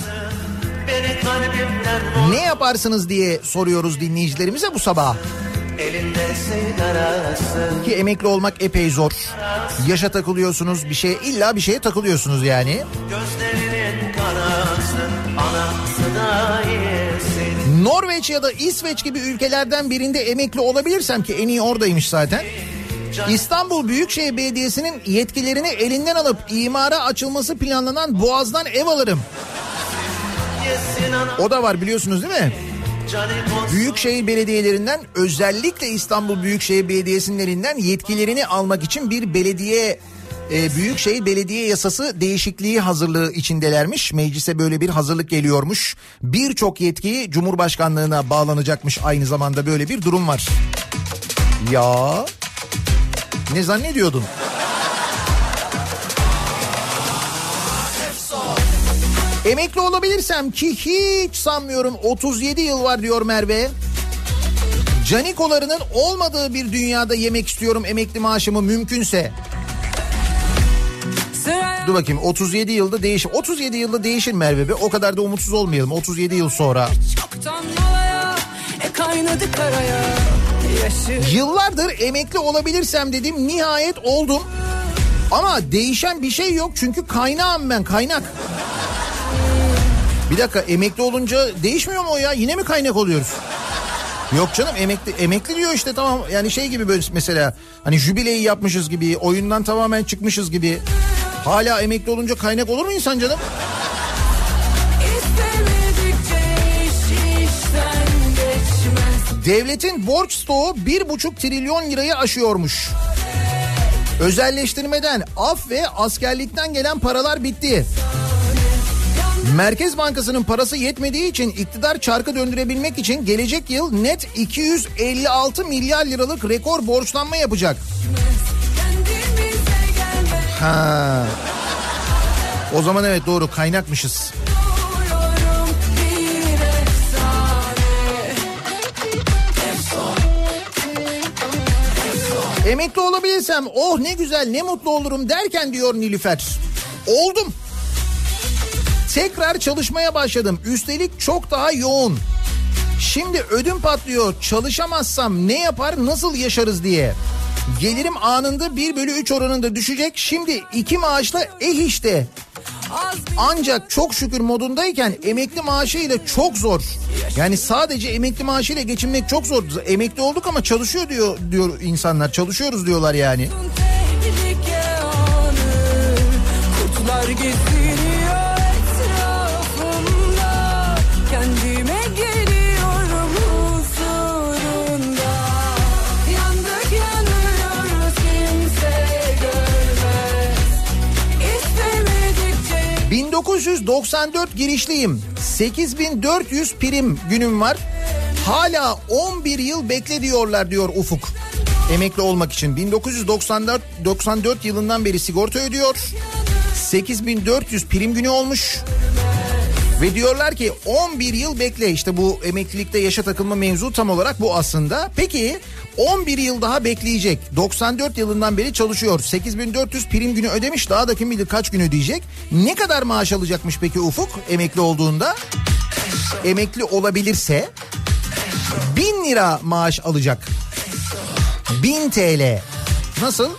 ne yaparsınız diye soruyoruz dinleyicilerimize bu sabah. Ki emekli olmak epey zor. Yaşa takılıyorsunuz bir şeye illa bir şeye takılıyorsunuz yani. Gözlerinin karası Anası da yesin Norveç ya da İsveç gibi ülkelerden birinde emekli olabilirsem ki en iyi oradaymış zaten. İstanbul Büyükşehir Belediyesi'nin yetkilerini elinden alıp imara açılması planlanan Boğaz'dan ev alırım. O da var biliyorsunuz değil mi? Büyükşehir belediyelerinden özellikle İstanbul Büyükşehir Belediyesi'nin elinden yetkilerini almak için bir belediye e, Büyükşehir Belediye Yasası değişikliği hazırlığı içindelermiş. Meclise böyle bir hazırlık geliyormuş. Birçok yetki Cumhurbaşkanlığına bağlanacakmış aynı zamanda böyle bir durum var. Ya ne zannediyordun? Emekli olabilirsem ki hiç sanmıyorum 37 yıl var diyor Merve. Canikolarının olmadığı bir dünyada yemek istiyorum emekli maaşımı mümkünse. Dur bakayım 37 yılda değişir. 37 yılda değişir Merve be. O kadar da umutsuz olmayalım. 37 yıl sonra. malaya E kaynadı karaya Yaşı Yıllardır emekli olabilirsem dedim. Nihayet oldum. Ama değişen bir şey yok çünkü kaynağım ben kaynak. Bir dakika emekli olunca değişmiyor mu o ya? Yine mi kaynak oluyoruz? Yok canım emekli emekli diyor işte tamam yani şey gibi böyle mesela hani jübileyi yapmışız gibi oyundan tamamen çıkmışız gibi hala emekli olunca kaynak olur mu insan canım? Devletin borç stoğu bir buçuk trilyon lirayı aşıyormuş. Özelleştirmeden af ve askerlikten gelen paralar bitti. Merkez Bankası'nın parası yetmediği için iktidar çarkı döndürebilmek için gelecek yıl net 256 milyar liralık rekor borçlanma yapacak. Ha. O zaman evet doğru kaynakmışız. Emekli olabilirsem oh ne güzel ne mutlu olurum derken diyor Nilüfer. Oldum. Tekrar çalışmaya başladım. Üstelik çok daha yoğun. Şimdi ödüm patlıyor. Çalışamazsam ne yapar nasıl yaşarız diye. Gelirim anında 1 bölü 3 oranında düşecek. Şimdi iki maaşla eh işte. Ancak çok şükür modundayken emekli maaşıyla çok zor. Yani sadece emekli maaşıyla geçinmek çok zor. Emekli olduk ama çalışıyor diyor diyor insanlar. Çalışıyoruz diyorlar yani. Kurtlar geziniyor 1994 girişliyim. 8400 prim günüm var. Hala 11 yıl bekle diyorlar diyor Ufuk. Emekli olmak için 1994 94 yılından beri sigorta ödüyor. 8400 prim günü olmuş. Ve diyorlar ki 11 yıl bekle işte bu emeklilikte yaşa takılma mevzu tam olarak bu aslında. Peki 11 yıl daha bekleyecek. 94 yılından beri çalışıyor. 8400 prim günü ödemiş. Daha da kim bilir kaç gün ödeyecek. Ne kadar maaş alacakmış peki Ufuk emekli olduğunda? Emekli olabilirse 1000 lira maaş alacak. 1000 TL. Nasıl?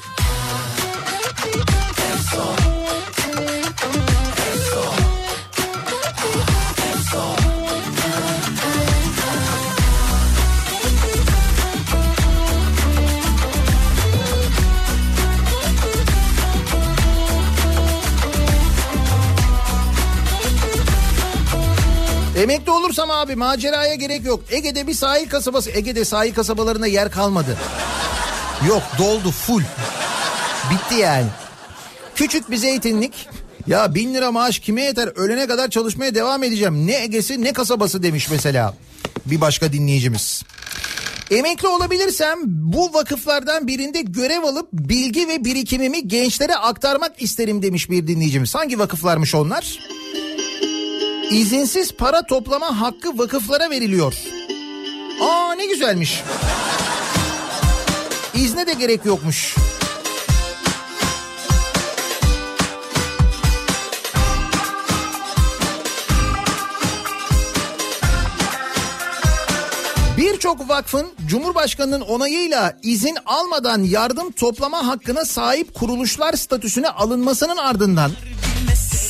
Emekli olursam abi maceraya gerek yok. Ege'de bir sahil kasabası. Ege'de sahil kasabalarında yer kalmadı. Yok doldu full. Bitti yani. Küçük bir zeytinlik. Ya bin lira maaş kime yeter? Ölene kadar çalışmaya devam edeceğim. Ne Ege'si ne kasabası demiş mesela. Bir başka dinleyicimiz. Emekli olabilirsem bu vakıflardan birinde görev alıp bilgi ve birikimimi gençlere aktarmak isterim demiş bir dinleyicimiz. Hangi vakıflarmış onlar? İzinsiz para toplama hakkı vakıflara veriliyor. Aa ne güzelmiş. İzne de gerek yokmuş. Birçok vakfın Cumhurbaşkanı'nın onayıyla izin almadan yardım toplama hakkına sahip kuruluşlar statüsüne alınmasının ardından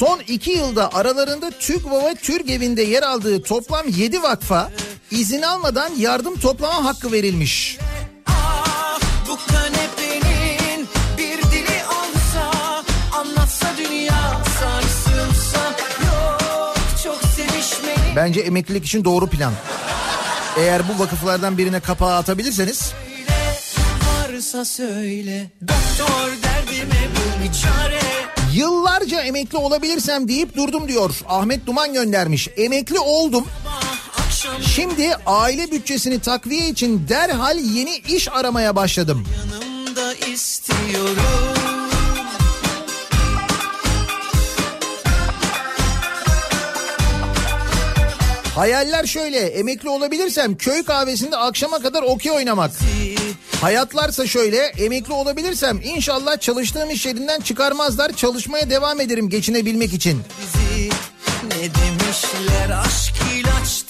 son iki yılda aralarında TÜGVA ve TÜRGEV'in de yer aldığı toplam 7 vakfa izin almadan yardım toplama hakkı verilmiş. Ah, bu kanepenin bir dili olsa anlatsa dünya sarsılsa yok çok sevişmeyi Bence emeklilik için doğru plan. Eğer bu vakıflardan birine kapağı atabilirseniz varsa söyle doktor derdime bir çare yıllarca emekli olabilirsem deyip durdum diyor. Ahmet Duman göndermiş. Emekli oldum. Şimdi aile bütçesini takviye için derhal yeni iş aramaya başladım. yanımda istiyorum Hayaller şöyle emekli olabilirsem köy kahvesinde akşama kadar okey oynamak. Hayatlarsa şöyle emekli olabilirsem inşallah çalıştığım iş yerinden çıkarmazlar çalışmaya devam ederim geçinebilmek için. bizi Ne demişler aşk ilaçtır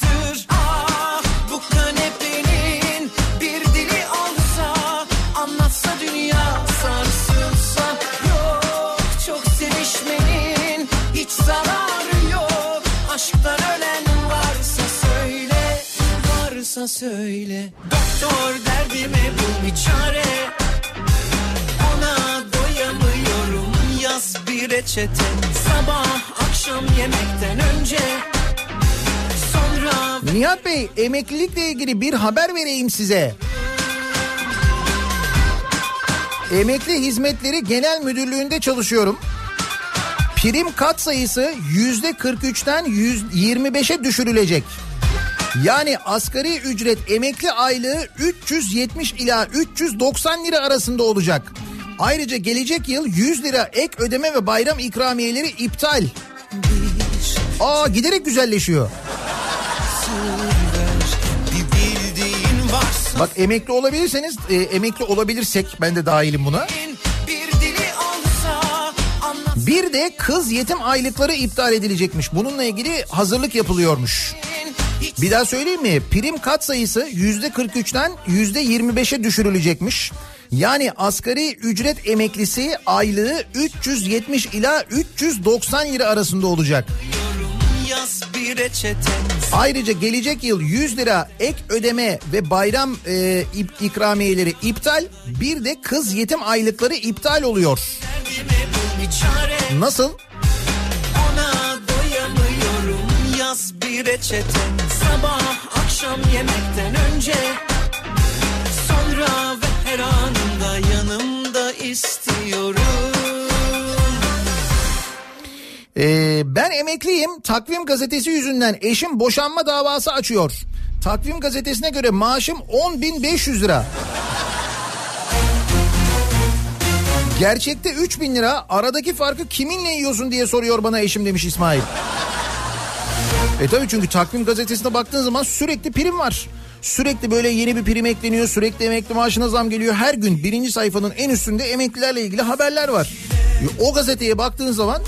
Varsa söyle Doktor derdime bul bir çare ona doyamıyorum yaz bir reçete Sabah akşam yemekten önce Sonra Nihat Bey emeklilikle ilgili bir haber vereyim size. Emekli Hizmetleri Genel Müdürlüğü'nde çalışıyorum. Prim kat sayısı yüzde 43'ten 125'e düşürülecek. Yani asgari ücret emekli aylığı 370 ila 390 lira arasında olacak. Ayrıca gelecek yıl 100 lira ek ödeme ve bayram ikramiyeleri iptal. Aa giderek güzelleşiyor. Bak emekli olabilirseniz, e, emekli olabilirsek ben de dahilim buna. Bir de kız yetim aylıkları iptal edilecekmiş. Bununla ilgili hazırlık yapılıyormuş. Bir daha söyleyeyim mi? Prim kat sayısı yüzde 43'ten yüzde 25'e düşürülecekmiş. Yani asgari ücret emeklisi aylığı 370 ila 390 lira arasında olacak. Ayrıca gelecek yıl 100 lira ek ödeme ve bayram e, ikramiyeleri iptal. Bir de kız yetim aylıkları iptal oluyor. Nasıl? Yaz bir reçete Sabah akşam yemekten önce Sonra ve her anında yanımda istiyorum Ee, ben emekliyim. Takvim gazetesi yüzünden eşim boşanma davası açıyor. Takvim gazetesine göre maaşım 10.500 lira. Gerçekte 3000 lira. Aradaki farkı kiminle yiyorsun diye soruyor bana eşim demiş İsmail. E tabii çünkü takvim gazetesine baktığın zaman sürekli prim var. Sürekli böyle yeni bir prim ekleniyor. Sürekli emekli maaşına zam geliyor. Her gün birinci sayfanın en üstünde emeklilerle ilgili haberler var. E, O gazeteye baktığın zaman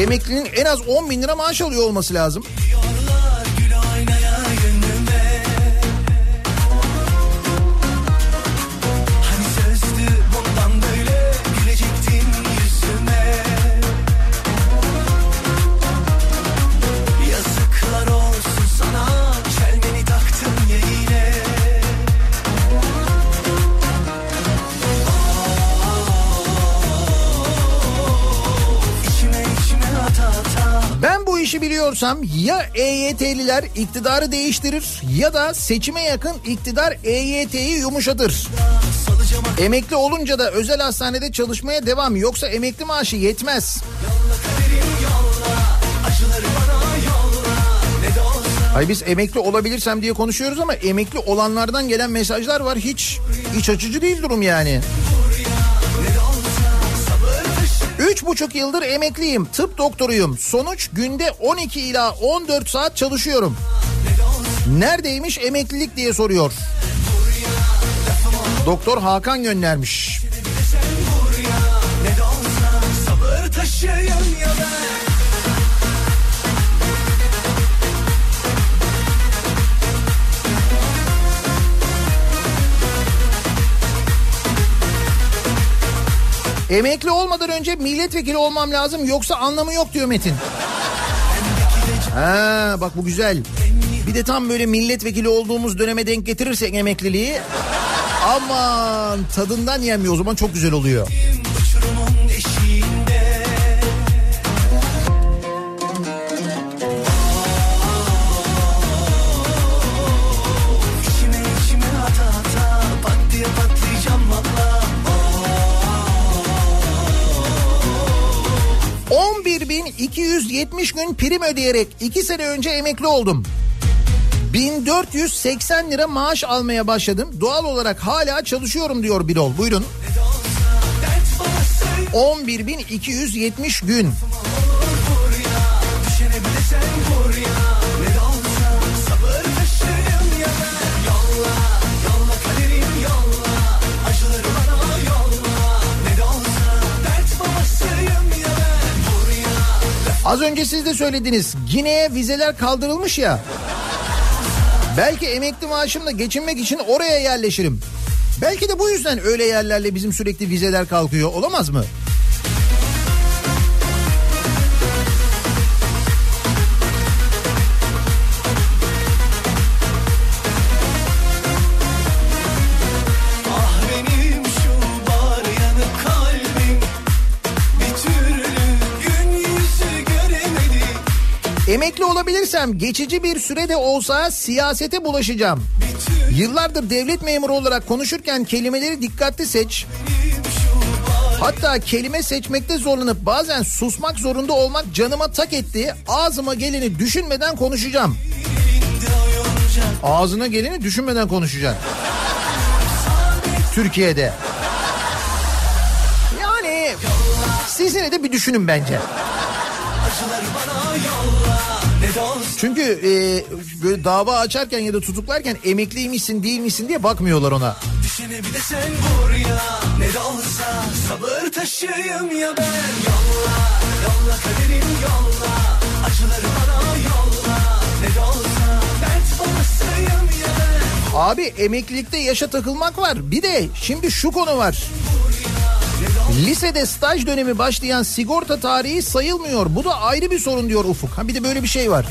emeklinin en az 10 bin lira maaş alıyor olması lazım. İşi biliyorsam ya EYT'liler iktidarı değiştirir ya da seçime yakın iktidar EYT'yi yumuşatır. Emekli olunca da özel hastanede çalışmaya devam yoksa emekli maaşı yetmez. Ay biz emekli olabilirsem diye konuşuyoruz ama emekli olanlardan gelen mesajlar var hiç iç açıcı değil durum yani. Üç buçuk yıldır emekliyim. Tıp doktoruyum. Sonuç günde 12 ila 14 saat çalışıyorum. Neredeymiş emeklilik diye soruyor. Doktor Hakan göndermiş. Ne de olsa sabır taşıyan ya ben Emekli olmadan önce milletvekili olmam lazım yoksa anlamı yok diyor Metin. Ha bak bu güzel. Bir de tam böyle milletvekili olduğumuz döneme denk getirirsek emekliliği aman tadından yemiyor o zaman çok güzel oluyor. 11.270 gün prim ödeyerek 2 sene önce emekli oldum. 1480 lira maaş almaya başladım. Doğal olarak hala çalışıyorum diyor Birol. Buyurun. 11.270 gün. Az önce siz de söylediniz. Gine'ye vizeler kaldırılmış ya. Belki emekli maaşımla geçinmek için oraya yerleşirim. Belki de bu yüzden öyle yerlerle bizim sürekli vizeler kalkıyor. Olamaz mı? Emekli olabilirsem geçici bir sürede olsa siyasete bulaşacağım. Yıllardır devlet memuru olarak konuşurken kelimeleri dikkatli seç. Hatta kelime seçmekte zorlanıp bazen susmak zorunda olmak canıma tak etti. Ağzıma geleni düşünmeden konuşacağım. Ağzına geleni düşünmeden konuşacaksın. Türkiye'de. Yani siz yine de bir düşünün bence. Olsa Çünkü e, böyle dava açarken ya da tutuklarken emekliymişsin değil misin diye bakmıyorlar ona. Düşene bir de sen vur ya Ne de olsa sabır taşıyım ya ben Yolla yolla kaderim yolla Acıları bana yolla Ne de olsa dert babasıyım ya ben Abi emeklilikte yaşa takılmak var. Bir de şimdi şu konu var. Lisede staj dönemi başlayan sigorta tarihi sayılmıyor. Bu da ayrı bir sorun diyor Ufuk. Ha bir de böyle bir şey var.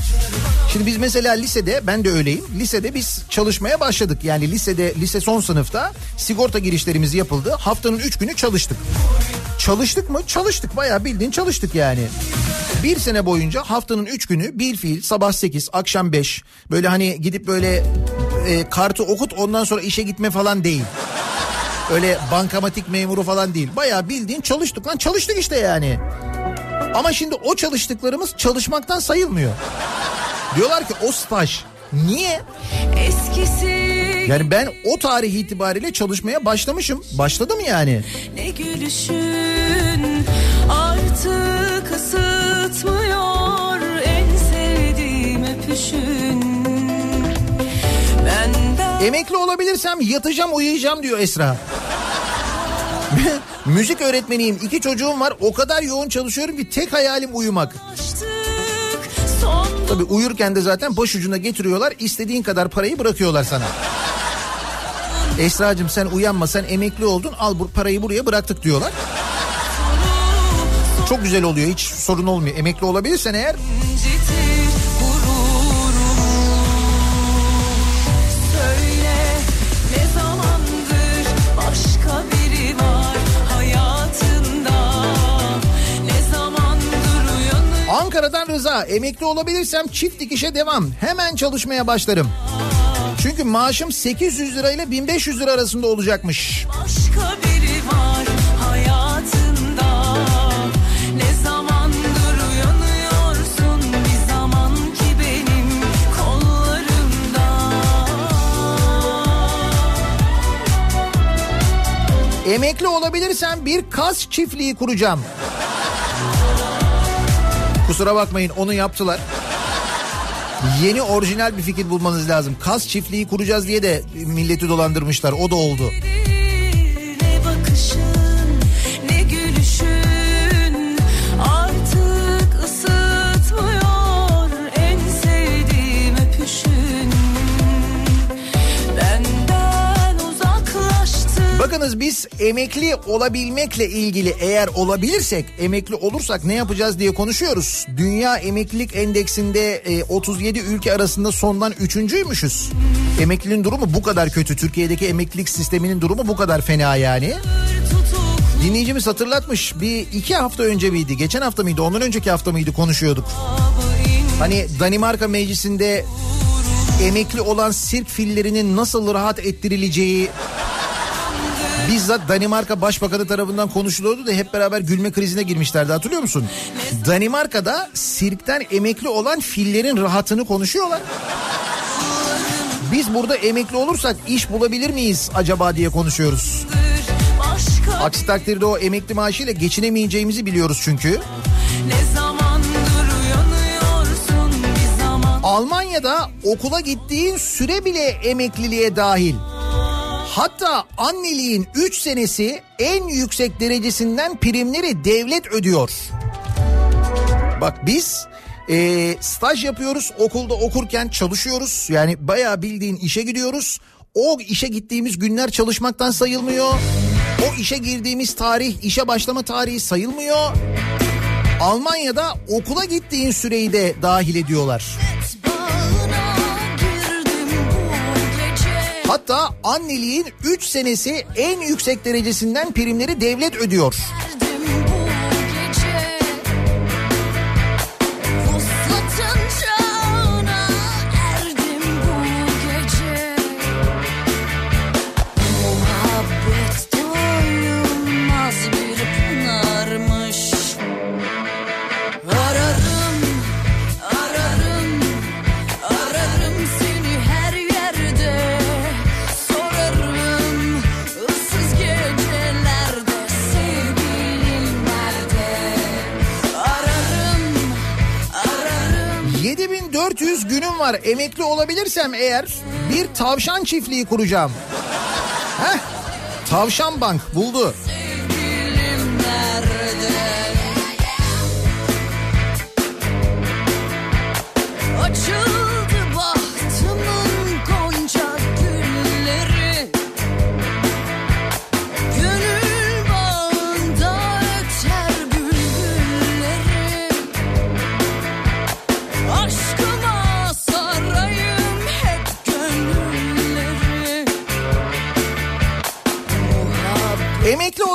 Şimdi biz mesela lisede ben de öyleyim. Lisede biz çalışmaya başladık. Yani lisede lise son sınıfta sigorta girişlerimiz yapıldı. Haftanın 3 günü çalıştık. Çalıştık mı? Çalıştık. Bayağı bildiğin çalıştık yani. Bir sene boyunca haftanın 3 günü bir fiil sabah 8 akşam 5 böyle hani gidip böyle e, kartı okut ondan sonra işe gitme falan değil. Öyle bankamatik memuru falan değil. Bayağı bildiğin çalıştık lan çalıştık işte yani. Ama şimdi o çalıştıklarımız çalışmaktan sayılmıyor. Diyorlar ki o staj. Niye? Eskisi Yani ben o tarih itibariyle çalışmaya başlamışım. Başladım yani. ne gülüşün artık ısıtmıyor en sevdiğim öpüşün. Benden Emekli olabilirsem yatacağım uyuyacağım diyor Esra. Müzik öğretmeniyim. iki çocuğum var. O kadar yoğun çalışıyorum ki tek hayalim uyumak. Tabii uyurken de zaten başucuna getiriyorlar. istediğin kadar parayı bırakıyorlar sana. Esra'cığım sen uyanma sen emekli oldun al bu parayı buraya bıraktık diyorlar. Çok güzel oluyor hiç sorun olmuyor. Emekli olabilirsen eğer Ankara'dan Rıza emekli olabilirsem çift dikişe devam. Hemen çalışmaya başlarım. Çünkü maaşım 800 lirayla 1500 lira arasında olacakmış. başka biri var hayatında Ne zamandır uyanıyorsun bir zaman ki benim kollarımda Emekli olabilirsem bir kas çiftliği kuracağım. Kusura bakmayın onu yaptılar. Yeni orijinal bir fikir bulmanız lazım. Kas çiftliği kuracağız diye de milleti dolandırmışlar. O da oldu. Bakınız biz emekli olabilmekle ilgili eğer olabilirsek emekli olursak ne yapacağız diye konuşuyoruz. Dünya Emeklilik Endeksinde e, 37 ülke arasında sondan üçüncüymüşüz. Emeklinin durumu bu kadar kötü. Türkiye'deki emeklilik sisteminin durumu bu kadar fena yani. Dinleyicimiz hatırlatmış bir iki hafta önce miydi geçen hafta mıydı ondan önceki hafta mıydı konuşuyorduk. Hani Danimarka meclisinde emekli olan sirk fillerinin nasıl rahat ettirileceği bizzat Danimarka Başbakanı tarafından konuşuluyordu da hep beraber gülme krizine girmişlerdi hatırlıyor musun? Danimarka'da sirkten emekli olan fillerin rahatını konuşuyorlar. Biz burada emekli olursak iş bulabilir miyiz acaba diye konuşuyoruz. Aksi takdirde o emekli maaşıyla geçinemeyeceğimizi biliyoruz çünkü. Almanya'da okula gittiğin süre bile emekliliğe dahil. Hatta anneliğin 3 senesi en yüksek derecesinden primleri devlet ödüyor. Bak biz e, staj yapıyoruz okulda okurken çalışıyoruz yani bayağı bildiğin işe gidiyoruz. O işe gittiğimiz günler çalışmaktan sayılmıyor. O işe girdiğimiz tarih işe başlama tarihi sayılmıyor. Almanya'da okula gittiğin süreyi de dahil ediyorlar. Hatta anneliğin 3 senesi en yüksek derecesinden primleri devlet ödüyor. 7400 günüm var emekli olabilirsem eğer bir tavşan çiftliği kuracağım. Heh, Tavşan Bank buldu. Sevgilim nerede?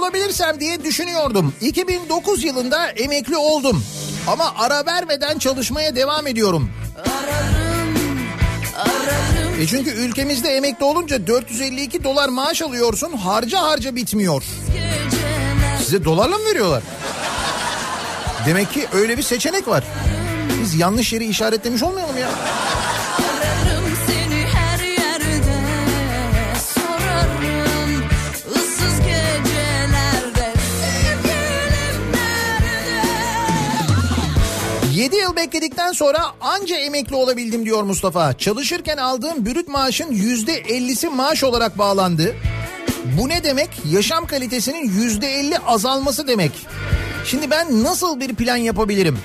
Olabilirsem diye düşünüyordum. 2009 yılında emekli oldum. Ama ara vermeden çalışmaya devam ediyorum. Ararım, ararım E çünkü ülkemizde emekli olunca 452 dolar maaş alıyorsun harca harca bitmiyor. Size dolarla mı veriyorlar? Demek ki öyle bir seçenek var. Biz yanlış yeri işaretlemiş olmayalım ya. 7 yıl bekledikten sonra anca emekli olabildim diyor Mustafa. Çalışırken aldığım bürüt maaşın %50'si maaş olarak bağlandı. Bu ne demek? Yaşam kalitesinin %50 azalması demek. Şimdi ben nasıl bir plan yapabilirim?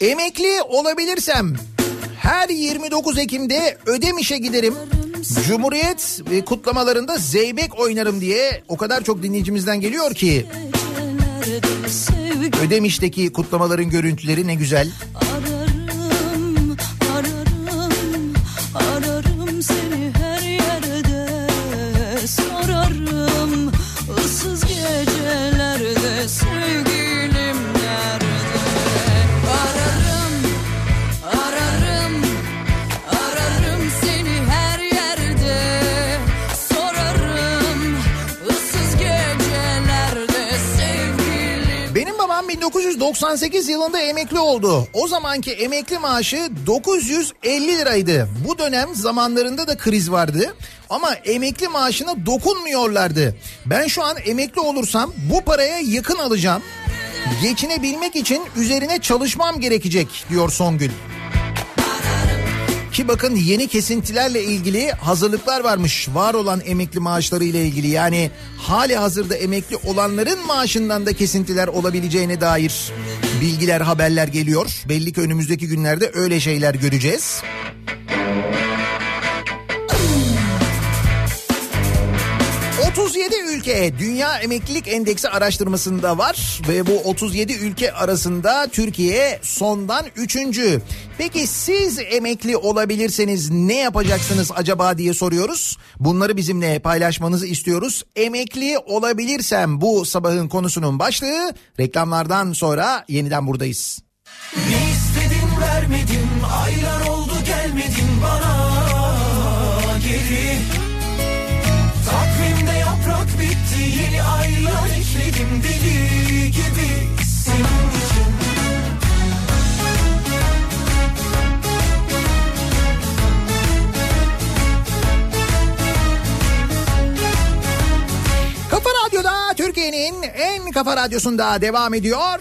Emekli olabilirsem her 29 Ekim'de Ödemiş'e giderim. Cumhuriyet e, kutlamalarında zeybek oynarım diye o kadar çok dinleyicimizden geliyor ki. Ödemiş'teki kutlamaların görüntüleri ne güzel. ararım 1998 yılında emekli oldu. O zamanki emekli maaşı 950 liraydı. Bu dönem zamanlarında da kriz vardı. Ama emekli maaşına dokunmuyorlardı. Ben şu an emekli olursam bu paraya yakın alacağım. Geçinebilmek için üzerine çalışmam gerekecek diyor Songül. Ki bakın yeni kesintilerle ilgili hazırlıklar varmış. Var olan emekli maaşları ile ilgili yani hali hazırda emekli olanların maaşından da kesintiler olabileceğine dair bilgiler haberler geliyor. Belli ki önümüzdeki günlerde öyle şeyler göreceğiz. ...37 ülke Dünya Emeklilik Endeksi araştırmasında var... ...ve bu 37 ülke arasında Türkiye sondan üçüncü. Peki siz emekli olabilirseniz ne yapacaksınız acaba diye soruyoruz. Bunları bizimle paylaşmanızı istiyoruz. Emekli olabilirsem bu sabahın konusunun başlığı... ...reklamlardan sonra yeniden buradayız. Ne istedin vermedin Aylar can be Türkiye'nin en kafa radyosunda devam ediyor.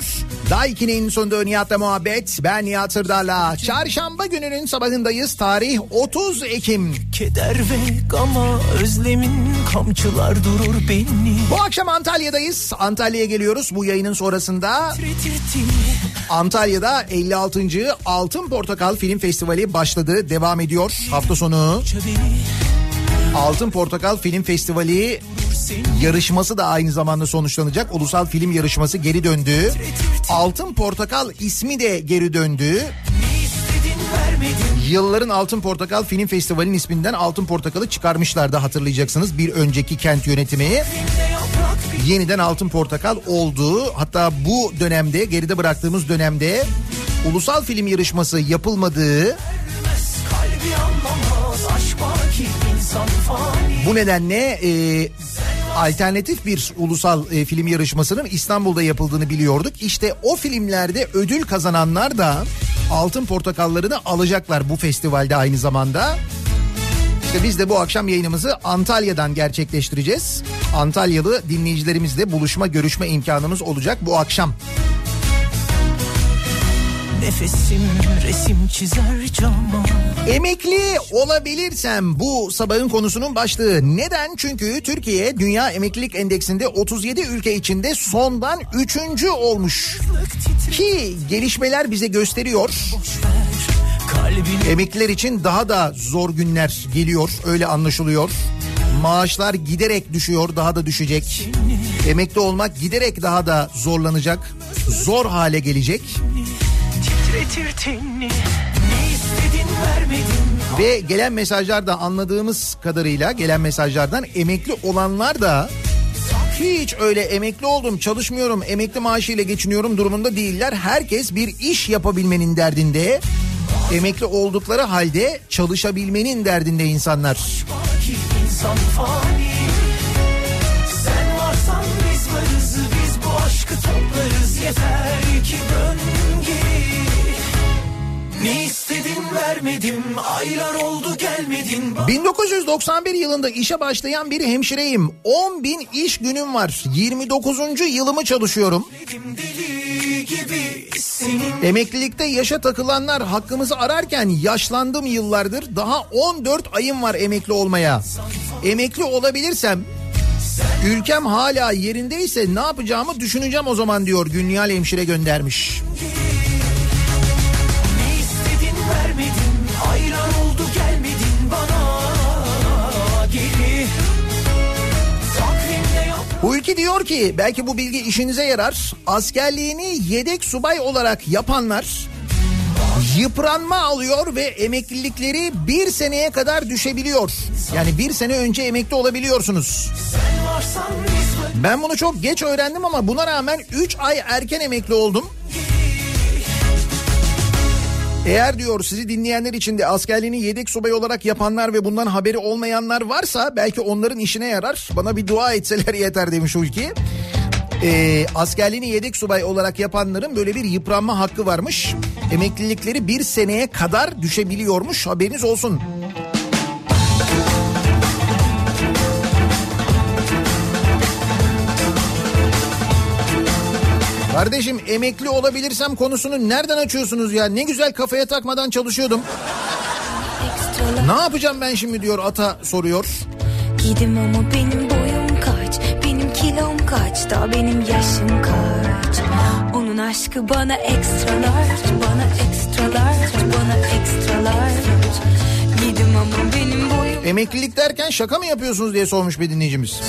Daiki'nin sunduğu Nihat'la muhabbet. Ben Nihat Sırdar'la. Çarşamba gününün sabahındayız. Tarih 30 Ekim. Keder ve gama özlemin kamçılar durur beni Bu akşam Antalya'dayız. Antalya'ya geliyoruz bu yayının sonrasında. Antalya'da 56. Altın Portakal Film Festivali başladı. Devam ediyor hafta sonu. beni Altın Portakal Film Festivali yarışması da aynı zamanda sonuçlanacak. Ulusal film yarışması geri döndü. Altın Portakal ismi de geri döndü. Yılların Altın Portakal Film Festivali'nin isminden Altın Portakal'ı çıkarmışlardı hatırlayacaksınız. Bir önceki kent yönetimi yeniden Altın Portakal oldu. Hatta bu dönemde geride bıraktığımız dönemde ulusal film yarışması yapılmadığı Bu nedenle e, alternatif bir ulusal e, film yarışmasının İstanbul'da yapıldığını biliyorduk. İşte o filmlerde ödül kazananlar da altın portakallarını alacaklar bu festivalde aynı zamanda. İşte biz de bu akşam yayınımızı Antalya'dan gerçekleştireceğiz. Antalyalı dinleyicilerimizle buluşma görüşme imkanımız olacak bu akşam. Nefesim resim çizer cama Emekli olabilirsem bu sabahın konusunun başlığı. Neden? Çünkü Türkiye Dünya Emeklilik Endeksinde 37 ülke içinde sondan 3. olmuş. Ki gelişmeler bize gösteriyor. Emekliler için daha da zor günler geliyor öyle anlaşılıyor. Maaşlar giderek düşüyor daha da düşecek. Emekli olmak giderek daha da zorlanacak. Zor hale gelecek. Ve gelen mesajlarda anladığımız kadarıyla gelen mesajlardan emekli olanlar da hiç öyle emekli oldum çalışmıyorum emekli maaşıyla geçiniyorum durumunda değiller. Herkes bir iş yapabilmenin derdinde. Emekli oldukları halde çalışabilmenin derdinde insanlar. Ki insan fani Sen varsan biz varız Biz bu aşkı toplarız Yeter ki geri Ne istedin vermedim Aylar oldu gelmedin 1991 yılında işe başlayan bir hemşireyim. 10 bin iş günüm var. 29. yılımı çalışıyorum. Emeklilikte yaşa takılanlar hakkımızı ararken yaşlandım yıllardır. Daha 14 ayım var emekli olmaya. Emekli olabilirsem ülkem hala yerindeyse ne yapacağımı düşüneceğim o zaman diyor Günyal Hemşire göndermiş. ne Hulki diyor ki belki bu bilgi işinize yarar. Askerliğini yedek subay olarak yapanlar yıpranma alıyor ve emeklilikleri bir seneye kadar düşebiliyor. Yani bir sene önce emekli olabiliyorsunuz. Ben bunu çok geç öğrendim ama buna rağmen 3 ay erken emekli oldum. Eğer diyor sizi dinleyenler içinde askerliğini yedek subay olarak yapanlar ve bundan haberi olmayanlar varsa belki onların işine yarar. Bana bir dua etseler yeter demiş Hulki. Ee, askerliğini yedek subay olarak yapanların böyle bir yıpranma hakkı varmış. Emeklilikleri bir seneye kadar düşebiliyormuş haberiniz olsun. Kardeşim emekli olabilirsem konusunu nereden açıyorsunuz ya? Ne güzel kafaya takmadan çalışıyordum. Ne yapacağım ben şimdi diyor ata soruyor. Gidim ama benim boyum kaç Benim kilom kaç Daha benim yaşım kaç Onun aşkı bana ekstralar Bana ekstralar Bana ekstralar Gidim ama benim boyum Emeklilik derken şaka mı yapıyorsunuz diye sormuş bir dinleyicimiz.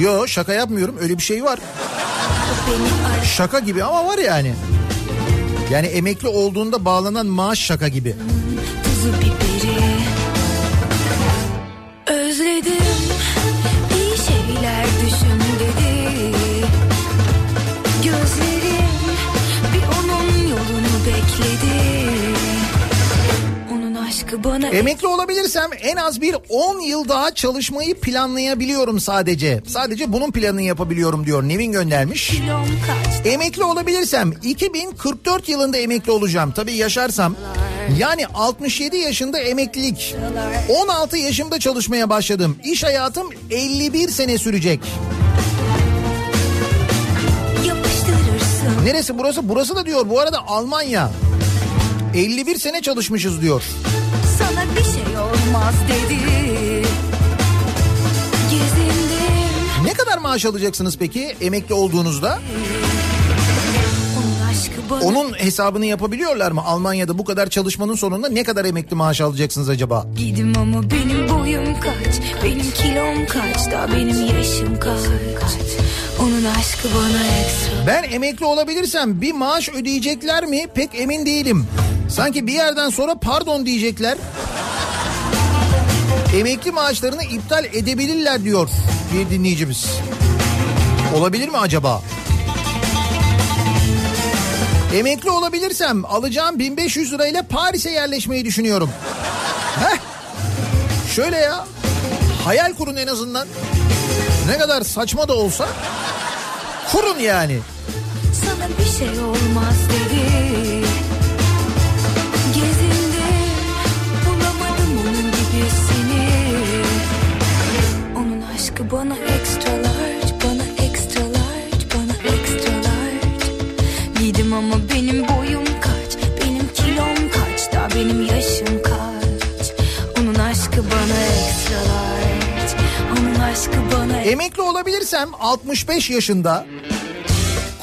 Yo şaka yapmıyorum öyle bir şey var. Şaka gibi ama var yani. Yani emekli olduğunda bağlanan maaş şaka gibi. Özledim Emekli olabilirsem en az bir 10 yıl daha çalışmayı planlayabiliyorum sadece. Sadece bunun planını yapabiliyorum diyor Nevin göndermiş. Emekli olabilirsem 2044 yılında emekli olacağım. Tabii yaşarsam. Yani 67 yaşında emeklilik. 16 yaşımda çalışmaya başladım. İş hayatım 51 sene sürecek. Neresi burası? Burası da diyor bu arada Almanya. 51 sene çalışmışız diyor. Olmaz dedi Gezindim Ne kadar maaş alacaksınız peki emekli olduğunuzda? Onun hesabını yapabiliyorlar mı? Almanya'da bu kadar çalışmanın sonunda ne kadar emekli maaş alacaksınız acaba? Gidim ama benim boyum kaç Benim kilom kaç Daha benim yaşım kaç Onun aşkı bana ekstra Ben emekli olabilirsem bir maaş ödeyecekler mi pek emin değilim. Sanki bir yerden sonra pardon diyecekler. Emekli maaşlarını iptal edebilirler diyor bir dinleyicimiz. Olabilir mi acaba? Emekli olabilirsem alacağım 1500 lirayla Paris'e yerleşmeyi düşünüyorum. Heh. Şöyle ya. Hayal kurun en azından. Ne kadar saçma da olsa kurun yani. Sana bir şey olmaz dedi Bana extra large, bana extra large, bana extra large. Yedim ama benim boyum kaç, benim kilom kaç, daha benim yaşım kaç. Onun aşkı bana extra large, onun aşkı bana... Emekli olabilirsem 65 yaşında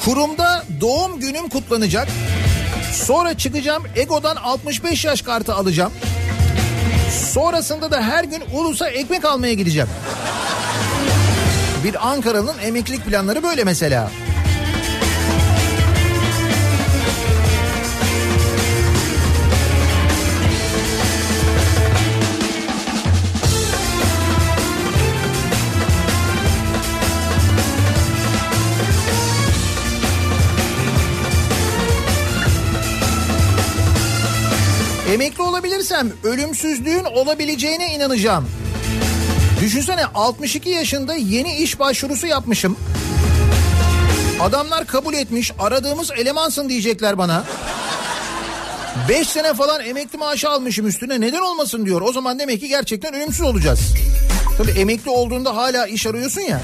kurumda doğum günüm kutlanacak. Sonra çıkacağım Ego'dan 65 yaş kartı alacağım. Sonrasında da her gün Ulus'a ekmek almaya gideceğim. Bir Ankaralı'nın emeklilik planları böyle mesela. Emekli olabilirsem ölümsüzlüğün olabileceğine inanacağım. Düşünsene 62 yaşında yeni iş başvurusu yapmışım. Adamlar kabul etmiş aradığımız elemansın diyecekler bana. 5 sene falan emekli maaşı almışım üstüne neden olmasın diyor. O zaman demek ki gerçekten ölümsüz olacağız. Tabii emekli olduğunda hala iş arıyorsun ya.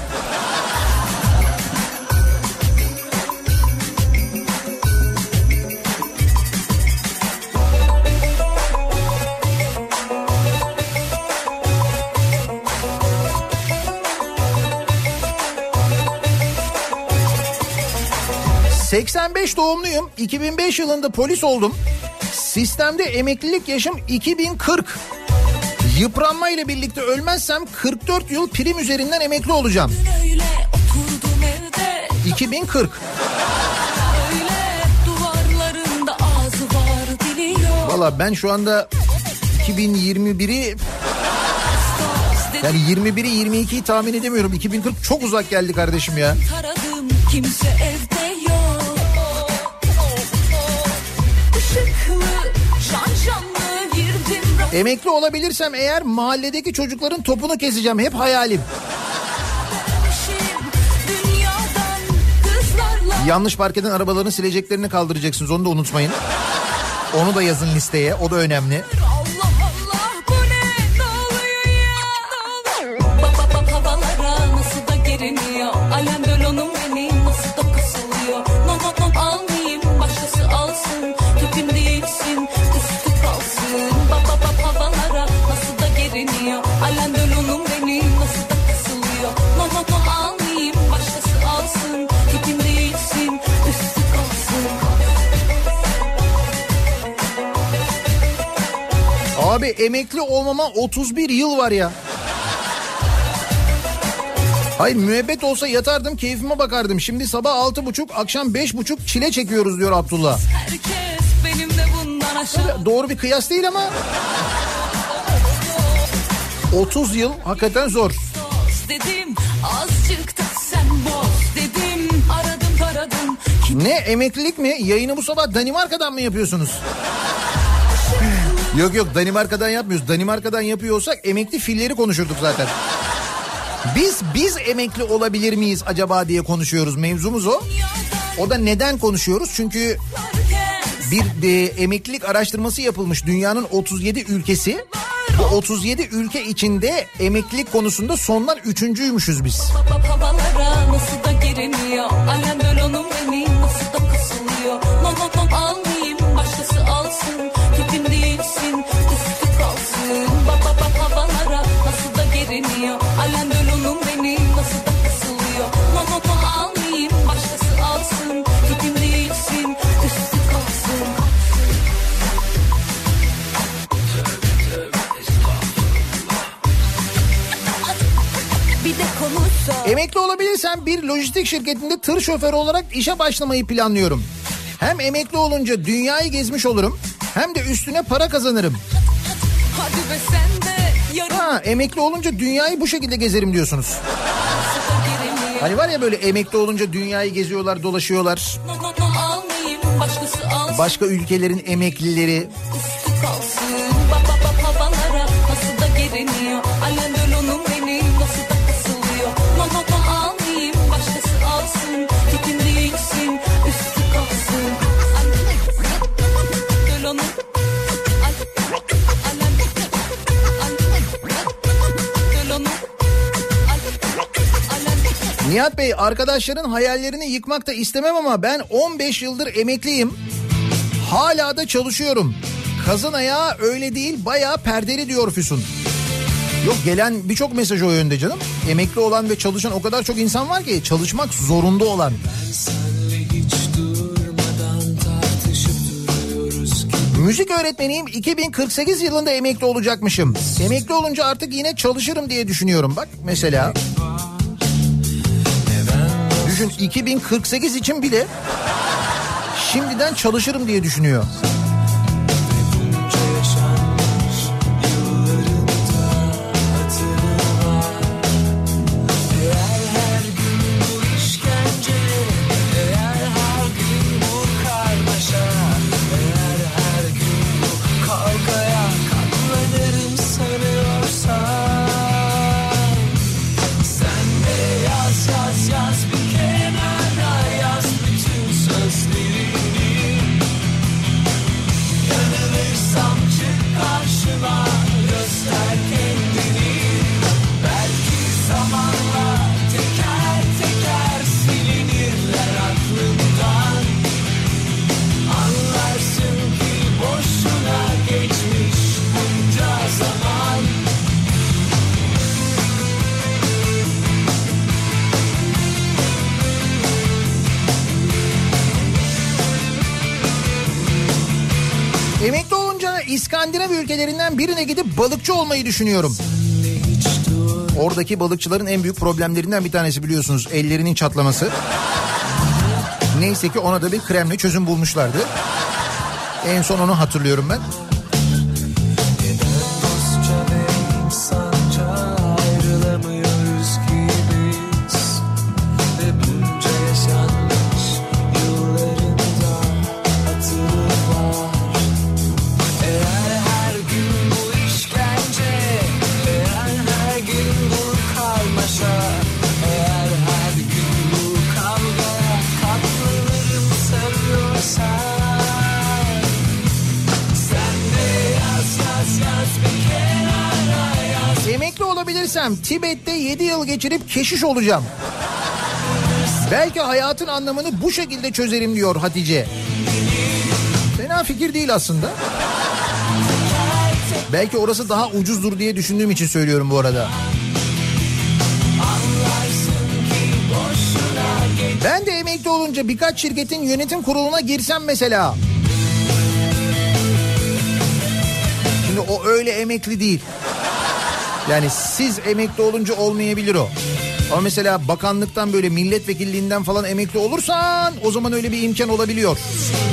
...85 doğumluyum. 2005 yılında polis oldum. Sistemde emeklilik yaşım 2040. Yıpranma ile birlikte ölmezsem 44 yıl prim üzerinden emekli olacağım. Öyle oturdum evde 2040. öyle duvarlarında ağzı var dili yok. Valla ben şu anda 2021'i yani 21'i 22'yi tahmin edemiyorum. 2040 çok uzak geldi kardeşim ya. Taradım kimse evde Emekli olabilirsem eğer mahalledeki çocukların topunu keseceğim. Hep hayalim. Yanlış park eden arabaların sileceklerini kaldıracaksınız. Onu da unutmayın. Onu da yazın listeye. O da önemli. Emekli olmama 31 yıl var ya. Hayır müebbet olsa yatardım keyfime bakardım. Şimdi sabah altı buçuk akşam beş buçuk çile çekiyoruz diyor Abdullah. Herkes benim de bundan aşağı. Doğru bir kıyas değil ama 30 yıl hakikaten zor. Dedim dedim aradım taradım Ne emeklilik mi? Yayını bu sabah Danimarka'dan mı yapıyorsunuz? yok yok Danimarka'dan yapmıyoruz. Danimarka'dan yapıyor olsak emekli filleri konuşurduk zaten. Biz biz emekli olabilir miyiz acaba diye konuşuyoruz. Mevzumuz o. O da neden konuşuyoruz? Çünkü bir e, emeklilik araştırması yapılmış dünyanın 37 ülkesi. Bu 37 ülke içinde emeklilik konusunda sondan üçüncüymüşüz biz. Bak havalara nasıl Emekli olabilirsem bir lojistik şirketinde tır şoförü olarak işe başlamayı planlıyorum. Hem emekli olunca dünyayı gezmiş olurum hem de üstüne para kazanırım. Ha emekli olunca dünyayı bu şekilde gezerim diyorsunuz. Hani var ya böyle emekli olunca dünyayı geziyorlar, dolaşıyorlar. Başka ülkelerin emeklileri. Nihat Bey arkadaşların hayallerini yıkmak da istemem ama ben 15 yıldır emekliyim. Hala da çalışıyorum. Kazın ayağı öyle değil bayağı perdeli diyor Füsun. Yok gelen birçok mesaj o yönde canım. emekli olan ve çalışan o kadar çok insan var ki çalışmak zorunda olan. Müzik öğretmeniyim 2048 yılında emekli olacakmışım. Emekli olunca artık yine çalışırım diye düşünüyorum bak mesela. Düşün 2048 için bile şimdiden çalışırım diye düşünüyor. Ülkelerinden birine gidip balıkçı olmayı düşünüyorum. Oradaki balıkçıların en büyük problemlerinden bir tanesi biliyorsunuz ellerinin çatlaması. Neyse ki ona da bir kremle çözüm bulmuşlardı. En son onu hatırlıyorum ben. Tibet'te 7 yıl geçirip keşiş olacağım. Belki hayatın anlamını bu şekilde çözerim diyor Hatice. Fena fikir değil aslında. Belki orası daha ucuzdur diye düşündüğüm için söylüyorum bu arada. Ben de emekli olunca birkaç şirketin yönetim kuruluna girsem mesela. Şimdi o öyle emekli değil. Yani siz emekli olunca olmayabilir o. Ama mesela bakanlıktan böyle milletvekilliğinden falan emekli olursan o zaman öyle bir imkan olabiliyor. Yaz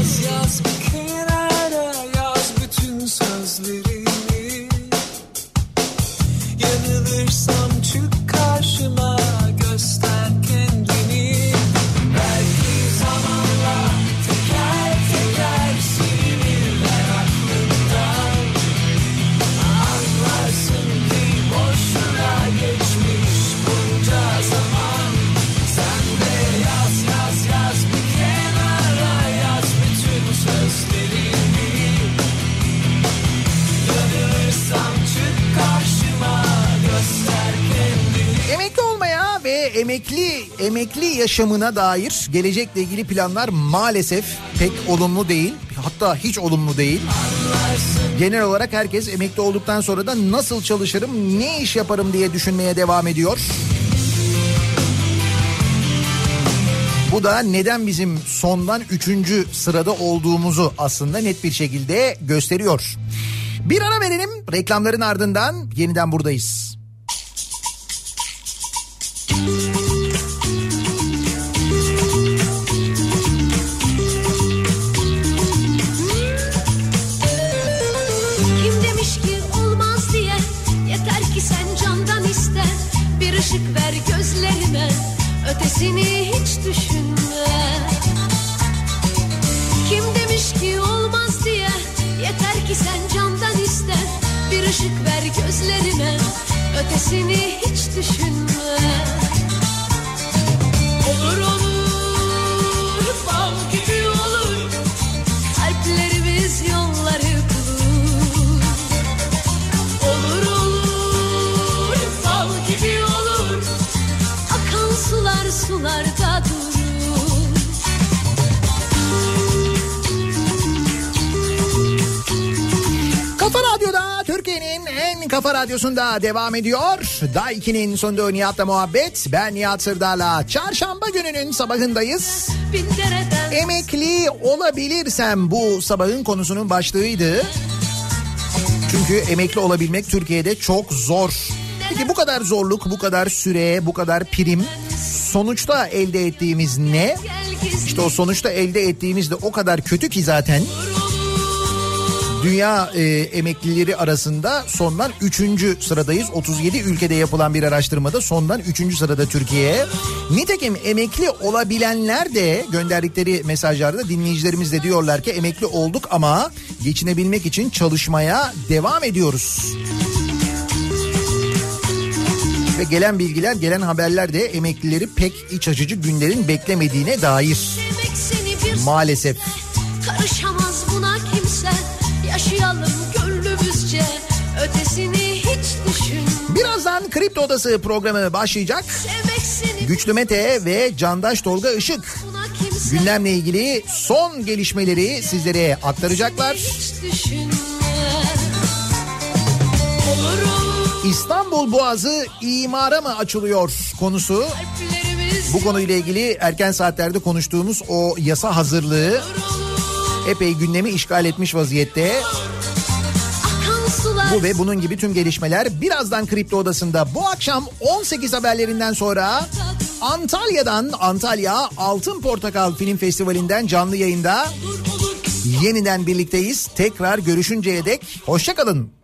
emekli yaşamına dair gelecekle ilgili planlar maalesef pek olumlu değil. Hatta hiç olumlu değil. Genel olarak herkes emekli olduktan sonra da nasıl çalışırım, ne iş yaparım diye düşünmeye devam ediyor. Bu da neden bizim sondan üçüncü sırada olduğumuzu aslında net bir şekilde gösteriyor. Bir ara verelim reklamların ardından yeniden buradayız. Ötesini hiç düşünme. Kim demiş ki olmaz diye? Yeter ki sen candan iste. Bir ışık ver gözlerime Ötesini hiç düşünme Kafa Radyosu'nda devam ediyor. Daiki'nin sunduğu Nihat'la muhabbet. Ben Nihat Sırdar'la. Çarşamba gününün sabahındayız. Emekli olabilirsem bu sabahın konusunun başlığıydı. Çünkü emekli olabilmek Türkiye'de çok zor. Peki bu kadar zorluk, bu kadar süre, bu kadar prim sonuçta elde ettiğimiz ne? gel İşte o sonuçta elde ettiğimiz de o kadar kötü ki zaten. Dünya e, emeklileri arasında sondan 3. sıradayız. 37 ülkede yapılan bir araştırmada sondan 3. sırada Türkiye. Nitekim emekli olabilenler de gönderdikleri mesajlarda dinleyicilerimiz de diyorlar ki emekli olduk ama geçinebilmek için çalışmaya devam ediyoruz. Ve gelen bilgiler, gelen haberler de emeklileri pek iç açıcı günlerin beklemediğine dair. Maalesef. Kimse Yaşayalım gönlümüzce. Ötesini hiç düşün Birazdan Kripto Odası programı başlayacak. Güçlü Mete ve Candaş Tolga Işık gündemle ilgili son gelişmeleri sizlere aktaracaklar. İstanbul Boğazı imara mı açılıyor konusu. Bu konuyla ilgili erken saatlerde konuştuğumuz o yasa hazırlığı epey gündemi işgal etmiş vaziyette. Bu ve bunun gibi tüm gelişmeler birazdan Kripto Odası'nda bu akşam 18 haberlerinden sonra Antalya'dan Antalya Altın Portakal Film Festivali'nden canlı yayında yeniden birlikteyiz. Tekrar görüşünceye dek hoşçakalın.